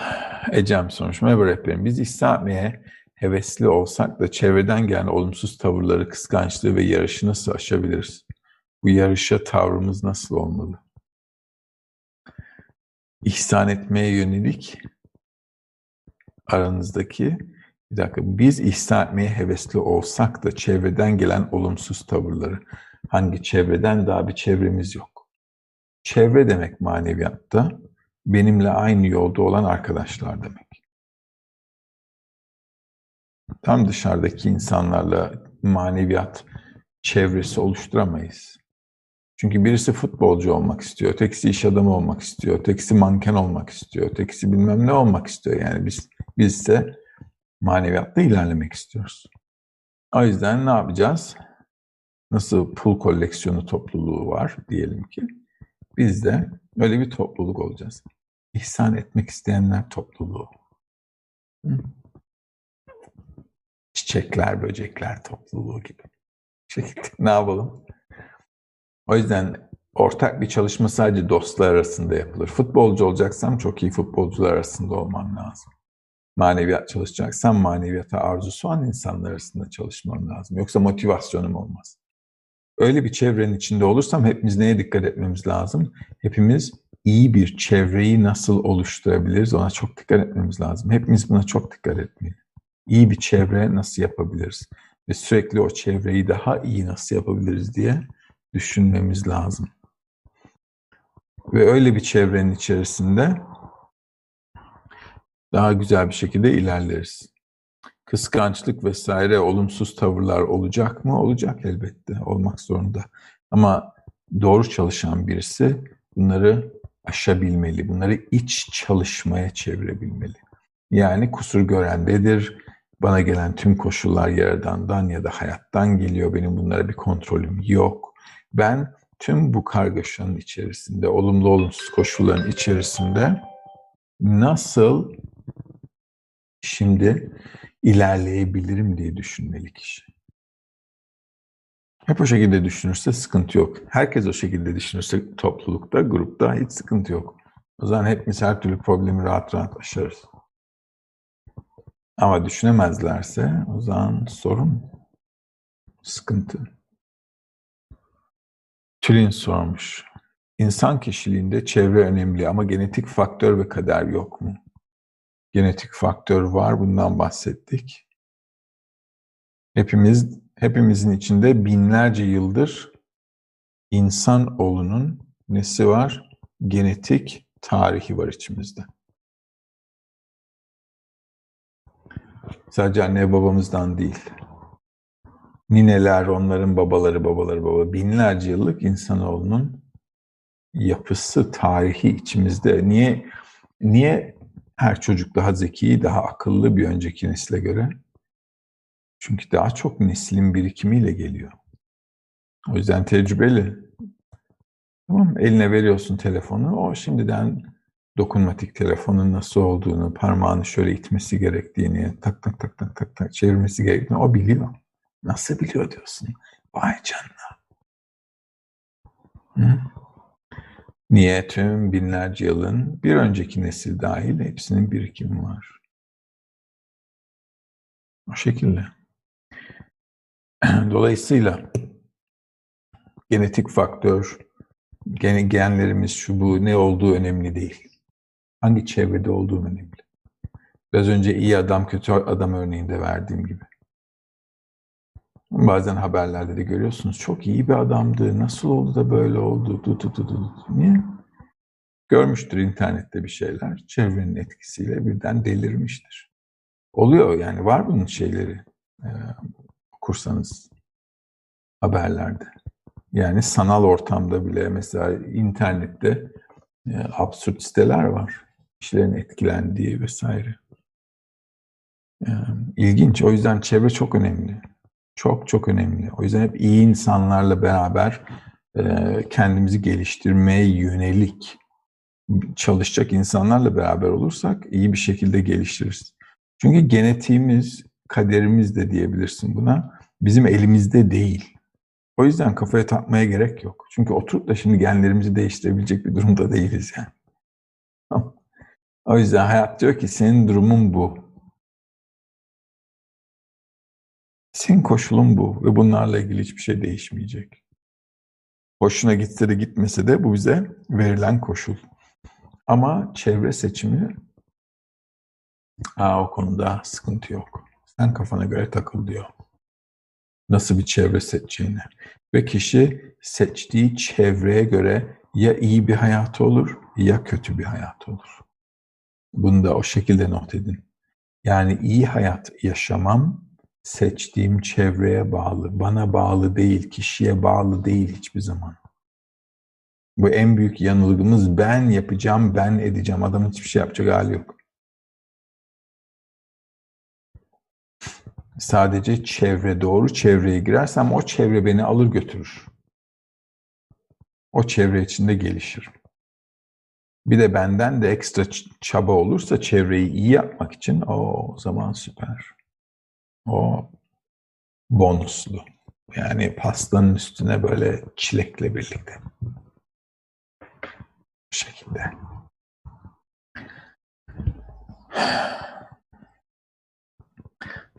Ecem sormuş. Merhaba rehberim. Biz İslamiyet'e hevesli olsak da çevreden gelen olumsuz tavırları, kıskançlığı ve yarışı nasıl aşabiliriz? Bu yarışa tavrımız nasıl olmalı? İhsan etmeye yönelik aranızdaki bir dakika biz ihsan etmeye hevesli olsak da çevreden gelen olumsuz tavırları hangi çevreden daha bir çevremiz yok. Çevre demek maneviyatta benimle aynı yolda olan arkadaşlar demek. Tam dışarıdaki insanlarla maneviyat çevresi oluşturamayız. Çünkü birisi futbolcu olmak istiyor, ötekisi iş adamı olmak istiyor, ötekisi manken olmak istiyor, ötekisi bilmem ne olmak istiyor. Yani biz biz ise maneviyatta ilerlemek istiyoruz. O yüzden ne yapacağız? Nasıl pul koleksiyonu topluluğu var diyelim ki. Biz de öyle bir topluluk olacağız. İhsan etmek isteyenler topluluğu. Çiçekler, böcekler topluluğu gibi. Şekilde ne yapalım? O yüzden ortak bir çalışma sadece dostlar arasında yapılır. Futbolcu olacaksam çok iyi futbolcular arasında olmam lazım. Maneviyat çalışacaksam maneviyata arzusu olan insanlar arasında çalışmam lazım. Yoksa motivasyonum olmaz. Öyle bir çevrenin içinde olursam hepimiz neye dikkat etmemiz lazım? Hepimiz iyi bir çevreyi nasıl oluşturabiliriz ona çok dikkat etmemiz lazım. Hepimiz buna çok dikkat etmeli. İyi bir çevre nasıl yapabiliriz? Ve sürekli o çevreyi daha iyi nasıl yapabiliriz diye düşünmemiz lazım. Ve öyle bir çevrenin içerisinde daha güzel bir şekilde ilerleriz. Kıskançlık vesaire olumsuz tavırlar olacak mı? Olacak elbette. Olmak zorunda. Ama doğru çalışan birisi bunları aşabilmeli. Bunları iç çalışmaya çevirebilmeli. Yani kusur görendedir. Bana gelen tüm koşullar yaradandan ya da hayattan geliyor. Benim bunlara bir kontrolüm yok. Ben tüm bu kargaşanın içerisinde, olumlu olumsuz koşulların içerisinde nasıl şimdi ilerleyebilirim diye düşünmeli kişi. Hep o şekilde düşünürse sıkıntı yok. Herkes o şekilde düşünürse toplulukta, grupta hiç sıkıntı yok. O zaman hepimiz her türlü problemi rahat rahat aşarız. Ama düşünemezlerse o zaman sorun, sıkıntı. Tülin sormuş. İnsan kişiliğinde çevre önemli ama genetik faktör ve kader yok mu? Genetik faktör var, bundan bahsettik. Hepimiz hepimizin içinde binlerce yıldır insan olunun nesi var? Genetik tarihi var içimizde. Sadece anne babamızdan değil. Nineler, onların babaları, babaları, baba. Binlerce yıllık insanoğlunun yapısı, tarihi içimizde. Niye niye her çocuk daha zeki, daha akıllı bir önceki nesile göre? Çünkü daha çok neslin birikimiyle geliyor. O yüzden tecrübeli. Tamam Eline veriyorsun telefonu. O şimdiden dokunmatik telefonun nasıl olduğunu, parmağını şöyle itmesi gerektiğini, tak tak tak tak tak tak çevirmesi gerektiğini o biliyor. Nasıl biliyor diyorsun? Vay canına. Hı? Niye tüm binlerce yılın bir önceki nesil dahil hepsinin birikimi var. O şekilde. Dolayısıyla genetik faktör, gen genlerimiz şu bu ne olduğu önemli değil. Hangi çevrede olduğu önemli. Biraz önce iyi adam kötü adam örneğinde verdiğim gibi. Bazen haberlerde de görüyorsunuz. Çok iyi bir adamdı. Nasıl oldu da böyle oldu? Du, du, du, du. Niye? Görmüştür internette bir şeyler. Çevrenin etkisiyle birden delirmiştir. Oluyor yani var bunun şeyleri. Ee, okursanız haberlerde. Yani sanal ortamda bile mesela internette e, absürt siteler var. Kişilerin etkilendiği vesaire. E, ilginç. O yüzden çevre çok önemli. Çok çok önemli. O yüzden hep iyi insanlarla beraber e, kendimizi geliştirmeye yönelik çalışacak insanlarla beraber olursak iyi bir şekilde geliştiririz. Çünkü genetiğimiz, kaderimiz de diyebilirsin buna. Bizim elimizde değil. O yüzden kafaya takmaya gerek yok. Çünkü oturup da şimdi genlerimizi değiştirebilecek bir durumda değiliz yani. O yüzden hayat diyor ki senin durumun bu. Senin koşulun bu ve bunlarla ilgili hiçbir şey değişmeyecek. Hoşuna gitse de gitmese de bu bize verilen koşul. Ama çevre seçimi aa, o konuda sıkıntı yok. Sen kafana göre takıl diyor. Nasıl bir çevre seçeceğini. Ve kişi seçtiği çevreye göre ya iyi bir hayatı olur ya kötü bir hayatı olur. Bunu da o şekilde not edin. Yani iyi hayat yaşamam seçtiğim çevreye bağlı, bana bağlı değil, kişiye bağlı değil hiçbir zaman. Bu en büyük yanılgımız ben yapacağım, ben edeceğim. Adamın hiçbir şey yapacak hali yok. Sadece çevre doğru çevreye girersem o çevre beni alır götürür. O çevre içinde gelişir. Bir de benden de ekstra çaba olursa çevreyi iyi yapmak için o zaman süper. O bonuslu. Yani pastanın üstüne böyle çilekle birlikte. Bu şekilde.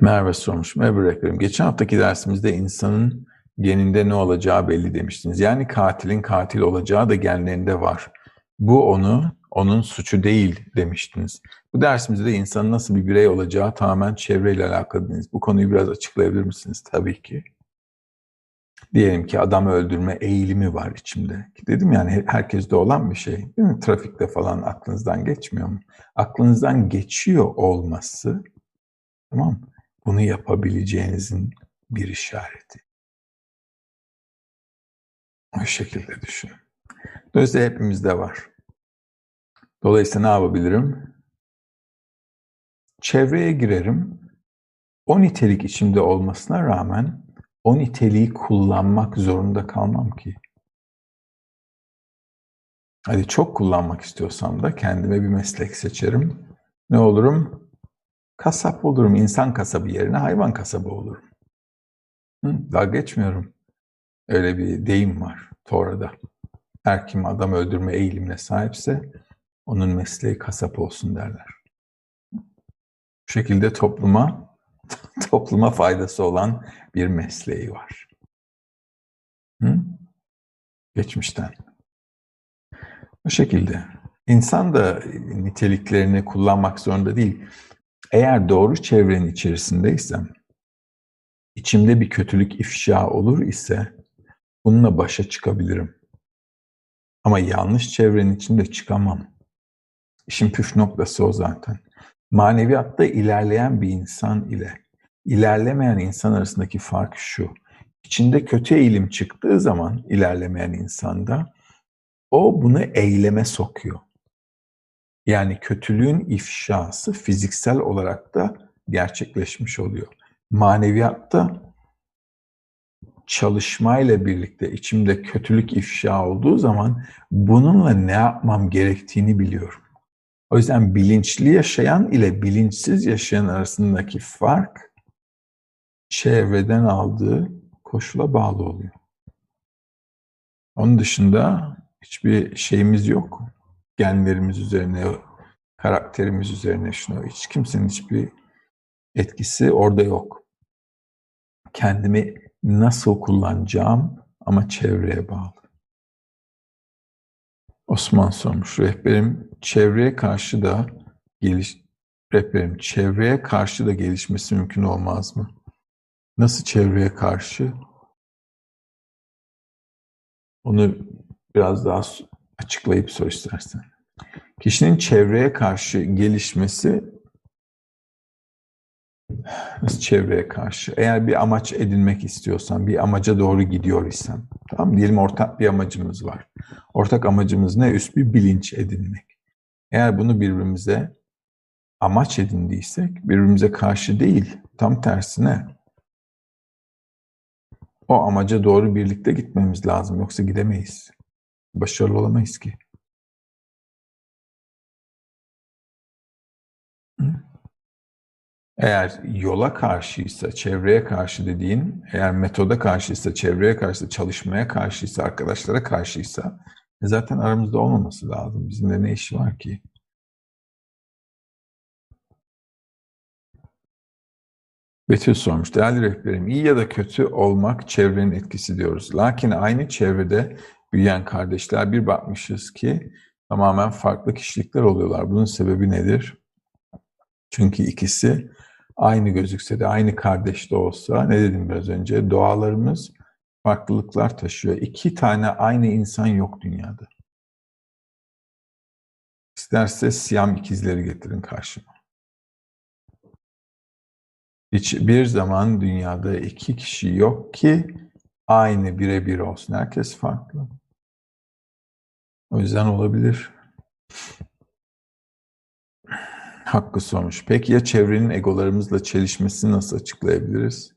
Merve sormuş. Merhaba rehberim. Geçen haftaki dersimizde insanın geninde ne olacağı belli demiştiniz. Yani katilin katil olacağı da genlerinde var. Bu onu, onun suçu değil demiştiniz. Bu dersimizde de insanın nasıl bir birey olacağı tamamen çevreyle alakalı dediniz. Bu konuyu biraz açıklayabilir misiniz? Tabii ki. Diyelim ki adam öldürme eğilimi var içimde. Dedim yani herkeste olan bir şey. Değil mi? Trafikte falan aklınızdan geçmiyor mu? Aklınızdan geçiyor olması tamam mı? Bunu yapabileceğinizin bir işareti. O şekilde düşünün. Dolayısıyla hepimizde var. Dolayısıyla ne yapabilirim? Çevreye girerim. O nitelik içimde olmasına rağmen o niteliği kullanmak zorunda kalmam ki. Hadi çok kullanmak istiyorsam da kendime bir meslek seçerim. Ne olurum? Kasap olurum. İnsan kasabı yerine hayvan kasabı olurum. Hı, daha geçmiyorum. Öyle bir deyim var Tora'da. Her kim adam öldürme eğilimine sahipse onun mesleği kasap olsun derler. Bu şekilde topluma topluma faydası olan bir mesleği var. Hı? Geçmişten. Bu şekilde. İnsan da niteliklerini kullanmak zorunda değil. Eğer doğru çevrenin içerisindeysem, içimde bir kötülük ifşa olur ise bununla başa çıkabilirim. Ama yanlış çevrenin içinde çıkamam. İşin püf noktası o zaten. Maneviyatta ilerleyen bir insan ile ilerlemeyen insan arasındaki fark şu. İçinde kötü eğilim çıktığı zaman ilerlemeyen insanda o bunu eyleme sokuyor. Yani kötülüğün ifşası fiziksel olarak da gerçekleşmiş oluyor. Maneviyatta çalışmayla birlikte içimde kötülük ifşa olduğu zaman bununla ne yapmam gerektiğini biliyorum. O yüzden bilinçli yaşayan ile bilinçsiz yaşayan arasındaki fark çevreden aldığı koşula bağlı oluyor. Onun dışında hiçbir şeyimiz yok. Genlerimiz üzerine, karakterimiz üzerine şunu hiç kimsenin hiçbir etkisi orada yok. Kendimi nasıl kullanacağım ama çevreye bağlı. Osman sormuş. Rehberim çevreye karşı da geliş rehberim çevreye karşı da gelişmesi mümkün olmaz mı? Nasıl çevreye karşı? Onu biraz daha açıklayıp sor istersen. Kişinin çevreye karşı gelişmesi çevreye karşı? Eğer bir amaç edinmek istiyorsan, bir amaca doğru gidiyor isem, tamam diyelim ortak bir amacımız var. Ortak amacımız ne? Üst bir bilinç edinmek. Eğer bunu birbirimize amaç edindiysek, birbirimize karşı değil, tam tersine o amaca doğru birlikte gitmemiz lazım. Yoksa gidemeyiz. Başarılı olamayız ki. Eğer yola karşıysa, çevreye karşı dediğin, eğer metoda karşıysa, çevreye karşı, çalışmaya karşıysa, arkadaşlara karşıysa e zaten aramızda olmaması lazım. Bizimle ne işi var ki? Betül sormuş. Değerli rehberim, iyi ya da kötü olmak çevrenin etkisi diyoruz. Lakin aynı çevrede büyüyen kardeşler bir bakmışız ki tamamen farklı kişilikler oluyorlar. Bunun sebebi nedir? Çünkü ikisi aynı gözükse de aynı kardeş de olsa ne dedim biraz önce doğalarımız farklılıklar taşıyor. İki tane aynı insan yok dünyada. İsterse Siyam ikizleri getirin karşıma. Hiçbir zaman dünyada iki kişi yok ki aynı birebir olsun. Herkes farklı. O yüzden olabilir. Hakkı sormuş. Peki ya çevrenin egolarımızla çelişmesini nasıl açıklayabiliriz?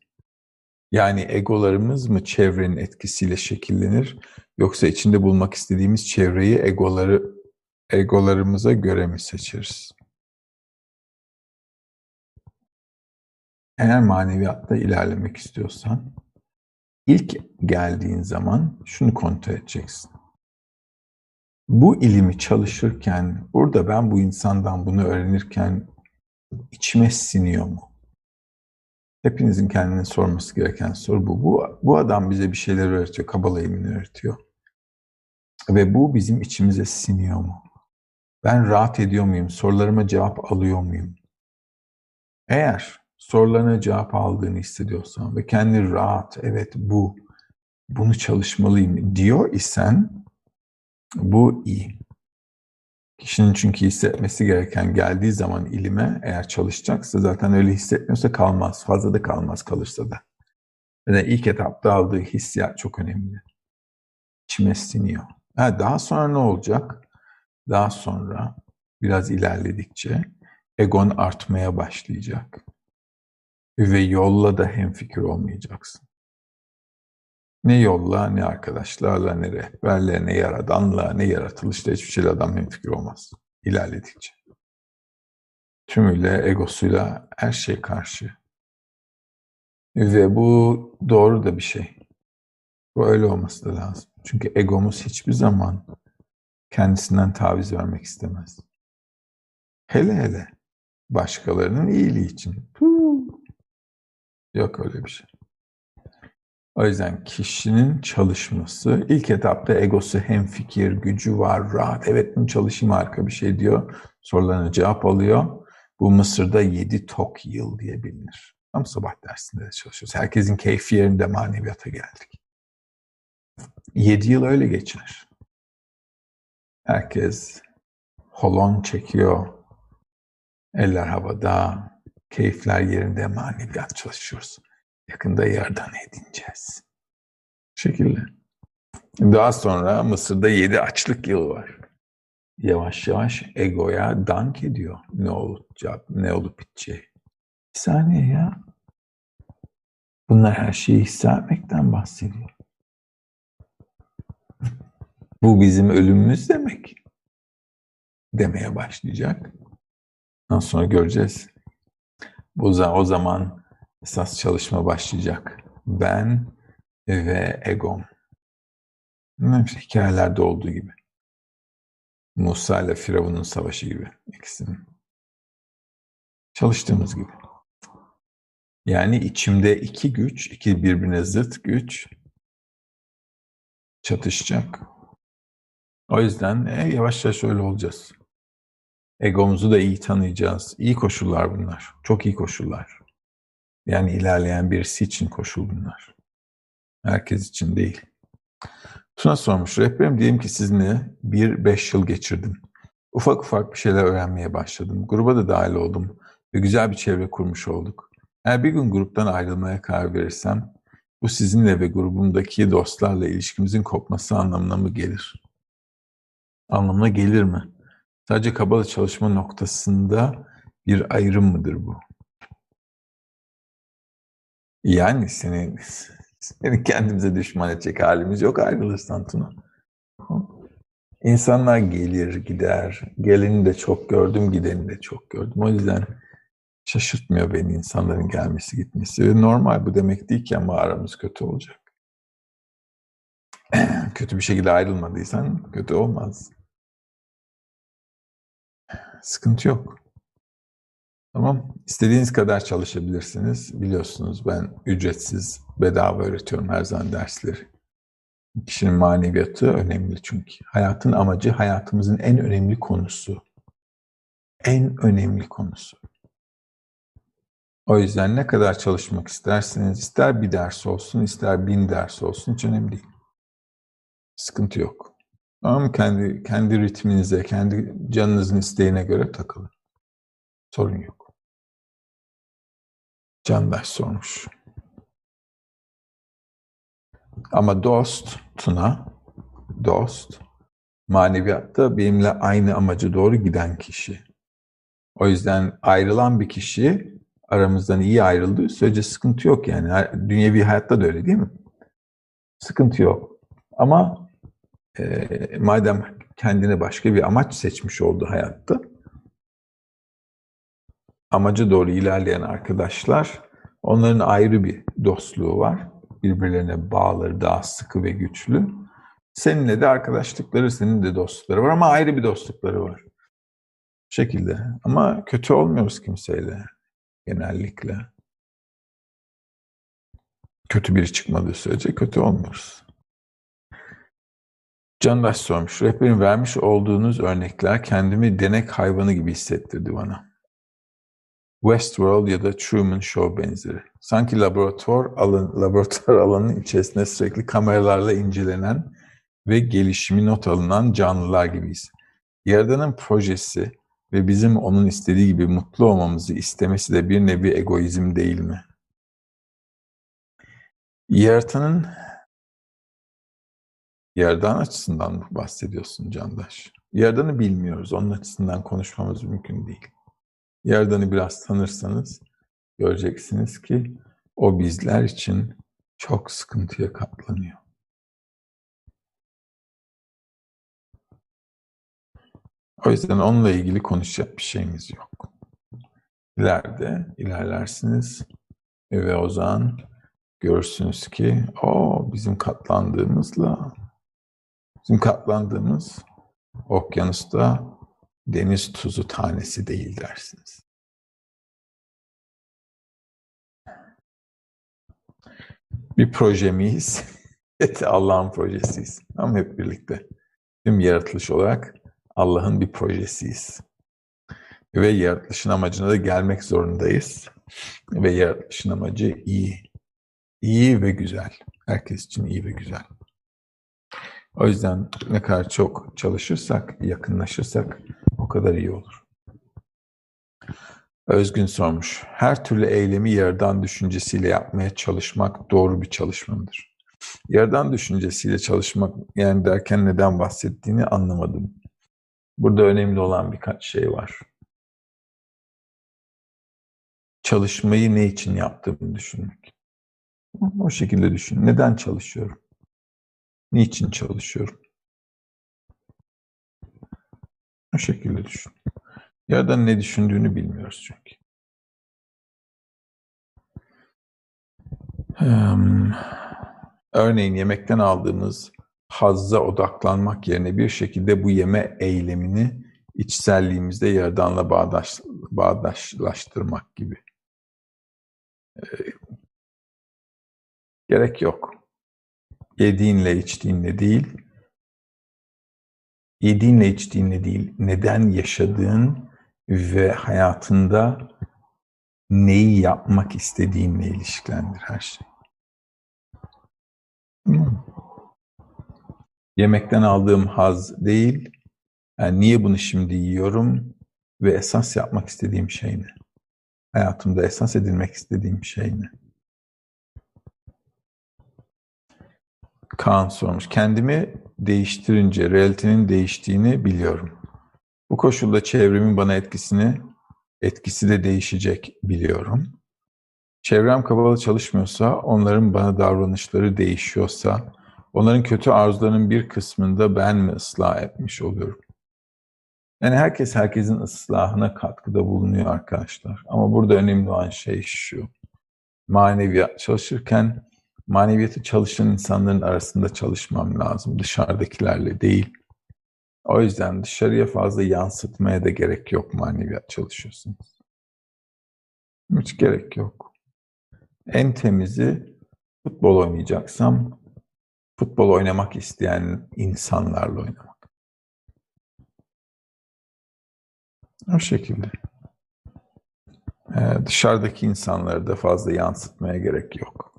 Yani egolarımız mı çevrenin etkisiyle şekillenir yoksa içinde bulmak istediğimiz çevreyi egoları egolarımıza göre mi seçeriz? Eğer maneviyatta ilerlemek istiyorsan ilk geldiğin zaman şunu kontrol edeceksin. Bu ilimi çalışırken, burada ben bu insandan bunu öğrenirken içime siniyor mu? Hepinizin kendine sorması gereken soru bu. Bu, bu adam bize bir şeyler öğretiyor, Kabala ilmini öğretiyor. Ve bu bizim içimize siniyor mu? Ben rahat ediyor muyum? Sorularıma cevap alıyor muyum? Eğer sorularına cevap aldığını hissediyorsan ve kendi rahat, evet bu, bunu çalışmalıyım diyor isen bu iyi. Kişinin çünkü hissetmesi gereken geldiği zaman ilime eğer çalışacaksa zaten öyle hissetmiyorsa kalmaz. Fazla da kalmaz kalırsa da. Yani ilk etapta aldığı hissiyat çok önemli. İçime siniyor. Ha, daha sonra ne olacak? Daha sonra biraz ilerledikçe egon artmaya başlayacak. Ve yolla da hemfikir olmayacaksın. Ne yolla, ne arkadaşlarla, ne rehberle, ne yaradanla, ne yaratılışla hiçbir şeyle adam hemfikir olmaz. İlerledikçe. Tümüyle, egosuyla her şey karşı. Ve bu doğru da bir şey. Bu öyle olması da lazım. Çünkü egomuz hiçbir zaman kendisinden taviz vermek istemez. Hele hele başkalarının iyiliği için. Yok öyle bir şey. O yüzden kişinin çalışması ilk etapta egosu hem fikir, gücü var, rahat. Evet bunu çalışayım harika bir şey diyor. Sorularına cevap alıyor. Bu Mısır'da yedi tok yıl diye bilinir. Tam sabah dersinde de çalışıyoruz. Herkesin keyfi yerinde maneviyata geldik. Yedi yıl öyle geçer. Herkes holon çekiyor. Eller havada, keyifler yerinde maneviyat çalışıyoruz. Yakında yerden edineceğiz. Bu şekilde. Daha sonra Mısır'da yedi açlık yılı var. Yavaş yavaş egoya dank ediyor ne olacak, ne olup biteceği. Bir saniye ya. Bunlar her şeyi hissetmekten bahsediyor. Bu bizim ölümümüz demek. Demeye başlayacak. Ondan sonra göreceğiz. Bu o zaman esas çalışma başlayacak. Ben ve egom. Hikayelerde olduğu gibi. Musa ile Firavun'un savaşı gibi ikisinin. Çalıştığımız gibi. Yani içimde iki güç, iki birbirine zıt güç çatışacak. O yüzden e, yavaş yavaş öyle olacağız. Egomuzu da iyi tanıyacağız. İyi koşullar bunlar. Çok iyi koşullar. Yani ilerleyen birisi için koşul bunlar. Herkes için değil. Tuna sormuş. Rehberim diyelim ki sizinle bir beş yıl geçirdim. Ufak ufak bir şeyler öğrenmeye başladım. Gruba da dahil oldum ve güzel bir çevre kurmuş olduk. Eğer bir gün gruptan ayrılmaya karar verirsem bu sizinle ve grubumdaki dostlarla ilişkimizin kopması anlamına mı gelir? Anlamına gelir mi? Sadece kabala çalışma noktasında bir ayrım mıdır bu? Yani seni Seni kendimize düşman edecek halimiz yok ayrılırsan Tuna. İnsanlar gelir gider. Geleni de çok gördüm, gideni de çok gördüm. O yüzden şaşırtmıyor beni insanların gelmesi gitmesi. Normal bu demek değil ki ama aramız kötü olacak. kötü bir şekilde ayrılmadıysan kötü olmaz. Sıkıntı yok. Tamam. İstediğiniz kadar çalışabilirsiniz. Biliyorsunuz ben ücretsiz, bedava öğretiyorum her zaman dersleri. Kişinin maneviyatı önemli çünkü. Hayatın amacı hayatımızın en önemli konusu. En önemli konusu. O yüzden ne kadar çalışmak isterseniz, ister bir ders olsun, ister bin ders olsun hiç önemli değil. Sıkıntı yok. Ama kendi kendi ritminize, kendi canınızın isteğine göre takılın. Sorun yok. Candaş sormuş. Ama dost, Tuna, dost, maneviyatta benimle aynı amacı doğru giden kişi. O yüzden ayrılan bir kişi aramızdan iyi ayrıldığı sürece sıkıntı yok yani. Dünyevi hayatta da öyle değil mi? Sıkıntı yok. Ama e, madem kendine başka bir amaç seçmiş oldu hayatta, amaca doğru ilerleyen arkadaşlar, onların ayrı bir dostluğu var. Birbirlerine bağları daha sıkı ve güçlü. Seninle de arkadaşlıkları, senin de dostlukları var ama ayrı bir dostlukları var. Bu şekilde. Ama kötü olmuyoruz kimseyle genellikle. Kötü biri çıkmadığı sürece kötü olmuyoruz. Candaş sormuş. Rehberin vermiş olduğunuz örnekler kendimi denek hayvanı gibi hissettirdi bana. Westworld ya da Truman Show benzeri. Sanki laboratuvar alan, laboratuvar alanının içerisinde sürekli kameralarla incelenen ve gelişimi not alınan canlılar gibiyiz. Yaradan'ın projesi ve bizim onun istediği gibi mutlu olmamızı istemesi de bir nevi egoizm değil mi? Yaratanın Yerdan açısından bahsediyorsun Candaş. Yerdan'ı bilmiyoruz. Onun açısından konuşmamız mümkün değil. Yerdan'ı biraz tanırsanız göreceksiniz ki o bizler için çok sıkıntıya katlanıyor. O yüzden onunla ilgili konuşacak bir şeyimiz yok. İleride ilerlersiniz ve o zaman görürsünüz ki o bizim katlandığımızla bizim katlandığımız okyanusta deniz tuzu tanesi değil dersiniz. Bir proje miyiz? Evet, Allah'ın projesiyiz. Ama hep birlikte. Tüm yaratılış olarak Allah'ın bir projesiyiz. Ve yaratılışın amacına da gelmek zorundayız. Ve yaratılışın amacı iyi. İyi ve güzel. Herkes için iyi ve güzel. O yüzden ne kadar çok çalışırsak, yakınlaşırsak kadar iyi olur. Özgün sormuş. Her türlü eylemi yaradan düşüncesiyle yapmaya çalışmak doğru bir çalışma mıdır? Yaradan düşüncesiyle çalışmak yani derken neden bahsettiğini anlamadım. Burada önemli olan birkaç şey var. Çalışmayı ne için yaptığımı düşünmek. O şekilde düşün. Neden çalışıyorum? Niçin çalışıyorum? O şekilde düşün. Yaradan ne düşündüğünü bilmiyoruz çünkü. Örneğin yemekten aldığımız hazza odaklanmak yerine bir şekilde bu yeme eylemini içselliğimizde yaradanla bağdaş, bağdaşlaştırmak gibi. Ee, gerek yok. Yediğinle içtiğinle değil, yediğinle içtiğinle değil, neden yaşadığın ve hayatında neyi yapmak istediğinle ilişkilendir her şey. Yemekten aldığım haz değil, yani niye bunu şimdi yiyorum ve esas yapmak istediğim şey ne? Hayatımda esas edilmek istediğim şey ne? Kaan sormuş. Kendimi değiştirince realitenin değiştiğini biliyorum. Bu koşulda çevremin bana etkisini, etkisi de değişecek biliyorum. Çevrem kabalı çalışmıyorsa, onların bana davranışları değişiyorsa, onların kötü arzularının bir kısmında ben mi ıslah etmiş oluyorum? Yani herkes herkesin ıslahına katkıda bulunuyor arkadaşlar. Ama burada önemli olan şey şu. Maneviyat çalışırken maneviyatı çalışan insanların arasında çalışmam lazım. Dışarıdakilerle değil. O yüzden dışarıya fazla yansıtmaya da gerek yok maneviyat çalışıyorsunuz. Hiç gerek yok. En temizi futbol oynayacaksam futbol oynamak isteyen insanlarla oynamak. O şekilde. Ee, dışarıdaki insanları da fazla yansıtmaya gerek yok.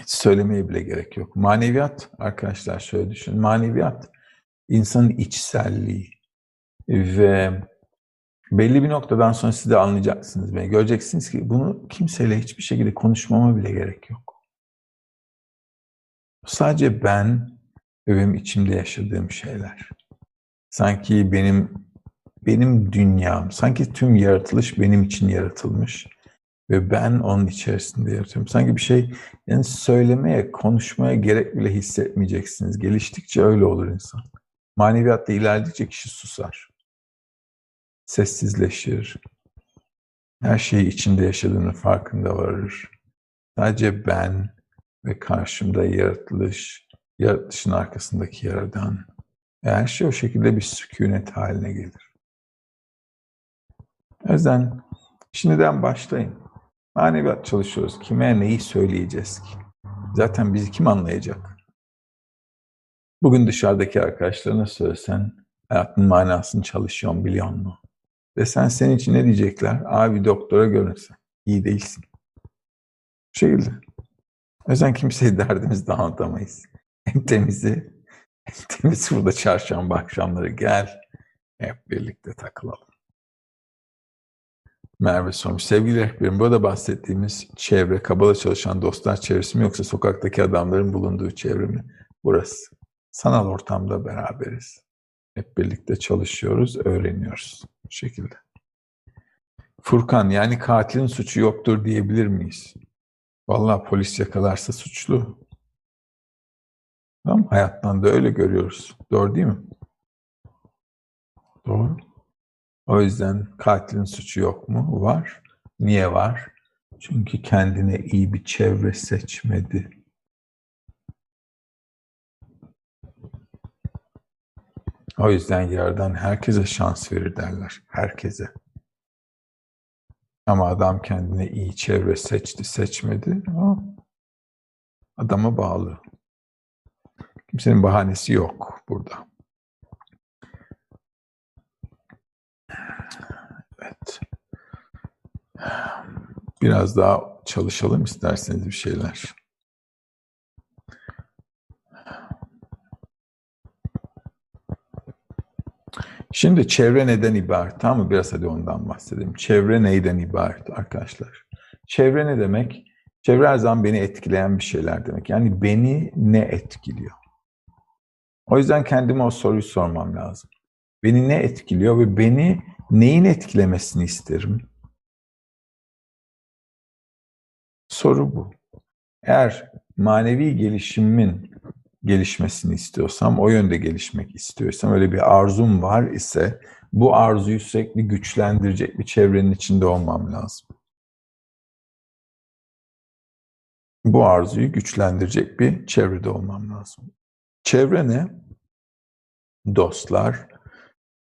Hiç söylemeye bile gerek yok. Maneviyat arkadaşlar şöyle düşün. Maneviyat insanın içselliği ve belli bir noktadan sonra siz de anlayacaksınız ve göreceksiniz ki bunu kimseyle hiçbir şekilde konuşmama bile gerek yok. Sadece ben ve benim içimde yaşadığım şeyler. Sanki benim benim dünyam, sanki tüm yaratılış benim için yaratılmış ve ben onun içerisinde yaratıyorum. Sanki bir şey yani söylemeye, konuşmaya gerek bile hissetmeyeceksiniz. Geliştikçe öyle olur insan. Maneviyatta ilerledikçe kişi susar. Sessizleşir. Her şeyi içinde yaşadığının farkında varır. Sadece ben ve karşımda yaratılış, yaratılışın arkasındaki yaradan. Her şey o şekilde bir sükunet haline gelir. O yüzden şimdiden başlayın. Maneviyat çalışıyoruz. Kime neyi söyleyeceğiz ki? Zaten bizi kim anlayacak? Bugün dışarıdaki arkadaşlarına söylesen hayatın manasını çalışıyorum biliyor musun? Desen senin için ne diyecekler? Abi doktora görünsen. İyi değilsin. Bu şekilde. O yüzden kimseye derdimizi de anlatamayız. En temizi, en temizi burada çarşamba akşamları gel. Hep birlikte takılalım. Merve sormuş. Sevgili rehberim, burada bahsettiğimiz çevre, kabala çalışan dostlar çevresi mi yoksa sokaktaki adamların bulunduğu çevre mi? Burası. Sanal ortamda beraberiz. Hep birlikte çalışıyoruz, öğreniyoruz. Bu şekilde. Furkan, yani katilin suçu yoktur diyebilir miyiz? Vallahi polis yakalarsa suçlu. Tamam, hayattan da öyle görüyoruz. Doğru değil mi? Doğru. O yüzden katilin suçu yok mu? Var. Niye var? Çünkü kendine iyi bir çevre seçmedi. O yüzden yerden herkese şans verir derler. Herkese. Ama adam kendine iyi çevre seçti, seçmedi. O adama bağlı. Kimsenin bahanesi yok burada. Evet. Biraz daha çalışalım isterseniz bir şeyler. Şimdi çevre neden ibaret? Tamam mı? Biraz hadi ondan bahsedelim. Çevre neyden ibaret arkadaşlar? Çevre ne demek? Çevre her zaman beni etkileyen bir şeyler demek. Yani beni ne etkiliyor? O yüzden kendime o soruyu sormam lazım. Beni ne etkiliyor ve beni neyin etkilemesini isterim? Soru bu. Eğer manevi gelişimin gelişmesini istiyorsam, o yönde gelişmek istiyorsam, öyle bir arzum var ise bu arzuyu sürekli güçlendirecek bir çevrenin içinde olmam lazım. Bu arzuyu güçlendirecek bir çevrede olmam lazım. Çevre ne? Dostlar,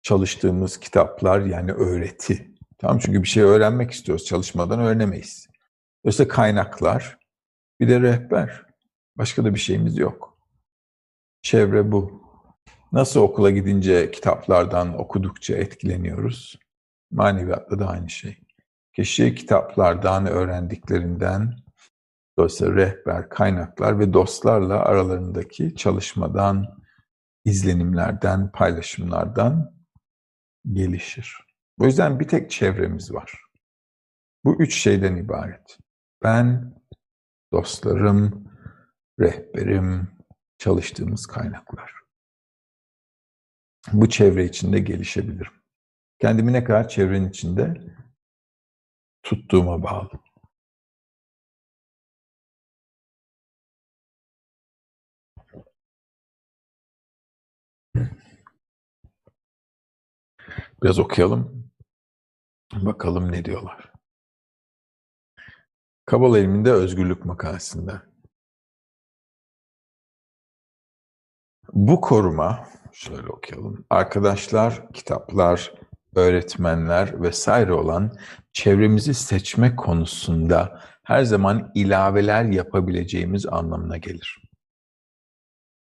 çalıştığımız kitaplar yani öğreti. Tamam çünkü bir şey öğrenmek istiyoruz. Çalışmadan öğrenemeyiz. Dolayısıyla kaynaklar, bir de rehber. Başka da bir şeyimiz yok. Çevre bu. Nasıl okula gidince kitaplardan okudukça etkileniyoruz? Maneviyatta da aynı şey. Kişi kitaplardan öğrendiklerinden, dolayısıyla rehber, kaynaklar ve dostlarla aralarındaki çalışmadan, izlenimlerden, paylaşımlardan gelişir. O yüzden bir tek çevremiz var. Bu üç şeyden ibaret. Ben, dostlarım, rehberim, çalıştığımız kaynaklar. Bu çevre içinde gelişebilirim. Kendimi ne kadar çevrenin içinde tuttuğuma bağlı. Biraz okuyalım. Bakalım ne diyorlar. Kabala ilminde özgürlük makalesinde. Bu koruma, şöyle okuyalım. Arkadaşlar, kitaplar, öğretmenler vesaire olan çevremizi seçme konusunda her zaman ilaveler yapabileceğimiz anlamına gelir.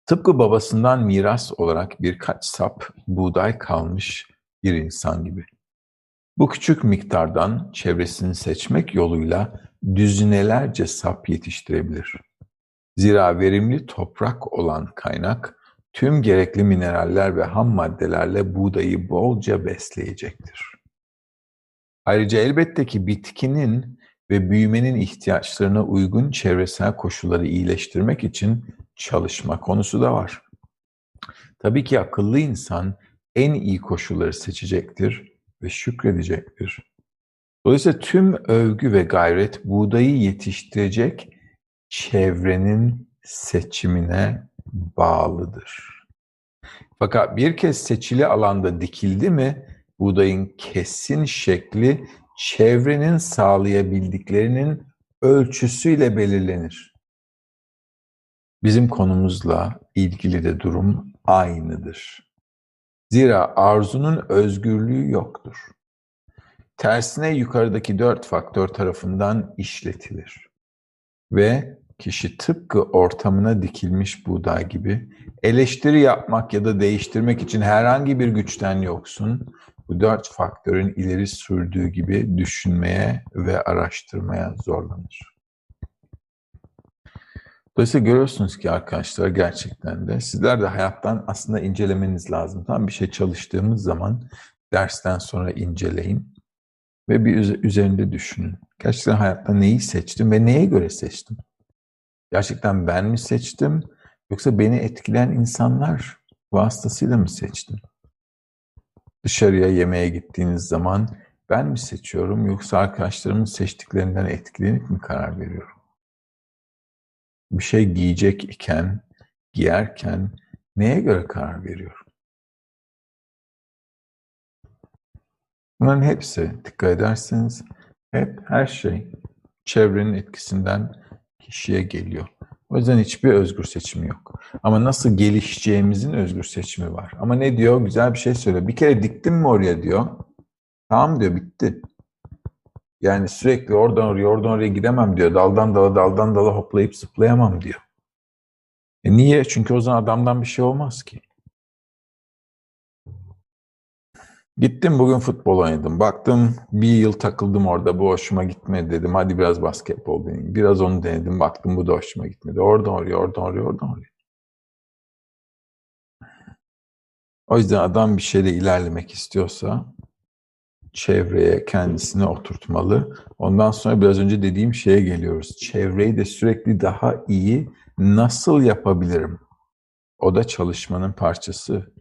Tıpkı babasından miras olarak birkaç sap buğday kalmış bir insan gibi. Bu küçük miktardan çevresini seçmek yoluyla düzinelerce sap yetiştirebilir. Zira verimli toprak olan kaynak tüm gerekli mineraller ve ham maddelerle buğdayı bolca besleyecektir. Ayrıca elbette ki bitkinin ve büyümenin ihtiyaçlarına uygun çevresel koşulları iyileştirmek için çalışma konusu da var. Tabii ki akıllı insan en iyi koşulları seçecektir ve şükredecektir. Dolayısıyla tüm övgü ve gayret buğdayı yetiştirecek çevrenin seçimine bağlıdır. Fakat bir kez seçili alanda dikildi mi buğdayın kesin şekli çevrenin sağlayabildiklerinin ölçüsüyle belirlenir. Bizim konumuzla ilgili de durum aynıdır. Zira arzunun özgürlüğü yoktur. Tersine yukarıdaki dört faktör tarafından işletilir. Ve kişi tıpkı ortamına dikilmiş buğday gibi eleştiri yapmak ya da değiştirmek için herhangi bir güçten yoksun, bu dört faktörün ileri sürdüğü gibi düşünmeye ve araştırmaya zorlanır. Dolayısıyla görüyorsunuz ki arkadaşlar gerçekten de sizler de hayattan aslında incelemeniz lazım. Tam bir şey çalıştığımız zaman dersten sonra inceleyin ve bir üzerinde düşünün. Gerçekten hayatta neyi seçtim ve neye göre seçtim? Gerçekten ben mi seçtim yoksa beni etkileyen insanlar vasıtasıyla mı seçtim? Dışarıya yemeğe gittiğiniz zaman ben mi seçiyorum yoksa arkadaşlarımın seçtiklerinden etkilenip mi karar veriyorum? Bir şey giyecek iken, giyerken neye göre karar veriyorum? Bunların hepsi dikkat ederseniz hep her şey çevrenin etkisinden kişiye geliyor. O yüzden hiçbir özgür seçimi yok. Ama nasıl gelişeceğimizin özgür seçimi var. Ama ne diyor? Güzel bir şey söylüyor. Bir kere diktim mi oraya diyor. Tamam diyor bitti. Yani sürekli oradan oraya oradan oraya gidemem diyor. Daldan dala daldan dala hoplayıp zıplayamam diyor. E niye? Çünkü o zaman adamdan bir şey olmaz ki. Gittim bugün futbol oynadım. Baktım bir yıl takıldım orada. Bu hoşuma gitmedi dedim. Hadi biraz basketbol deneyim. Biraz onu denedim. Baktım bu da hoşuma gitmedi. Oradan oraya, oradan oraya, oradan oraya. O yüzden adam bir şeyle ilerlemek istiyorsa çevreye kendisini oturtmalı. Ondan sonra biraz önce dediğim şeye geliyoruz. Çevreyi de sürekli daha iyi nasıl yapabilirim? O da çalışmanın parçası.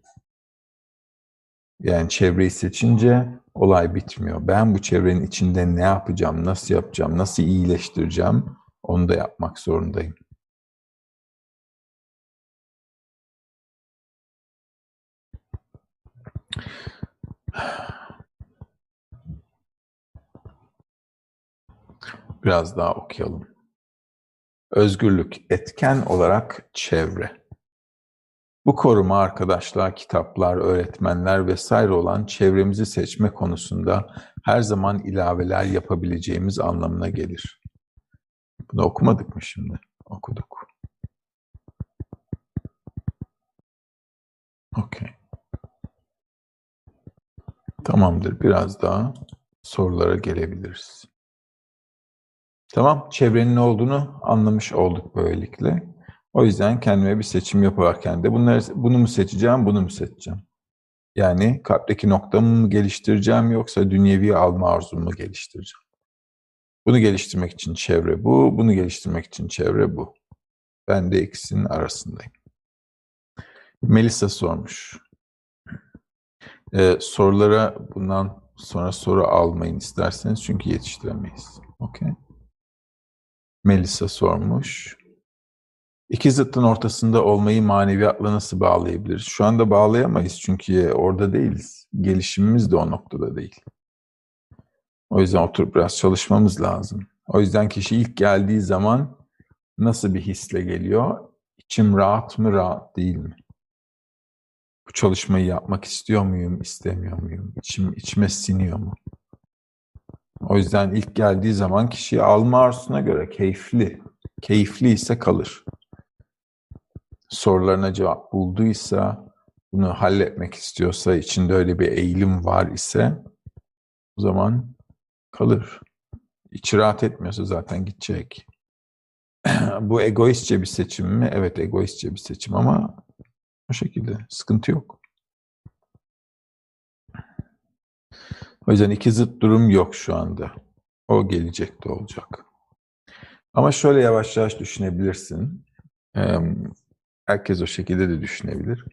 Yani çevreyi seçince olay bitmiyor. Ben bu çevrenin içinde ne yapacağım, nasıl yapacağım, nasıl iyileştireceğim onu da yapmak zorundayım. Biraz daha okuyalım. Özgürlük etken olarak çevre. Bu koruma arkadaşlar, kitaplar, öğretmenler vesaire olan çevremizi seçme konusunda her zaman ilaveler yapabileceğimiz anlamına gelir. Bunu okumadık mı şimdi? Okuduk. Okey. Tamamdır. Biraz daha sorulara gelebiliriz. Tamam, çevrenin ne olduğunu anlamış olduk böylelikle. O yüzden kendime bir seçim yaparken de bunları, bunu mu seçeceğim, bunu mu seçeceğim? Yani kalpteki noktamı mı geliştireceğim yoksa dünyevi alma arzumu mu geliştireceğim? Bunu geliştirmek için çevre bu, bunu geliştirmek için çevre bu. Ben de ikisinin arasındayım. Melisa sormuş. Ee, sorulara bundan sonra soru almayın isterseniz çünkü yetiştiremeyiz. Okey. Melisa sormuş. İki zıttın ortasında olmayı maneviyatla nasıl bağlayabiliriz? Şu anda bağlayamayız çünkü orada değiliz. Gelişimimiz de o noktada değil. O yüzden oturup biraz çalışmamız lazım. O yüzden kişi ilk geldiği zaman nasıl bir hisle geliyor? İçim rahat mı, rahat değil mi? Bu çalışmayı yapmak istiyor muyum, istemiyor muyum? İçim, içime siniyor mu? O yüzden ilk geldiği zaman kişiyi alma arzusuna göre keyifli, keyifli ise kalır. Sorularına cevap bulduysa, bunu halletmek istiyorsa, içinde öyle bir eğilim var ise o zaman kalır. İçi rahat etmiyorsa zaten gidecek. Bu egoistçe bir seçim mi? Evet egoistçe bir seçim ama o şekilde sıkıntı yok. O yüzden iki zıt durum yok şu anda. O gelecek de olacak. Ama şöyle yavaş yavaş düşünebilirsin. Herkes o şekilde de düşünebilir.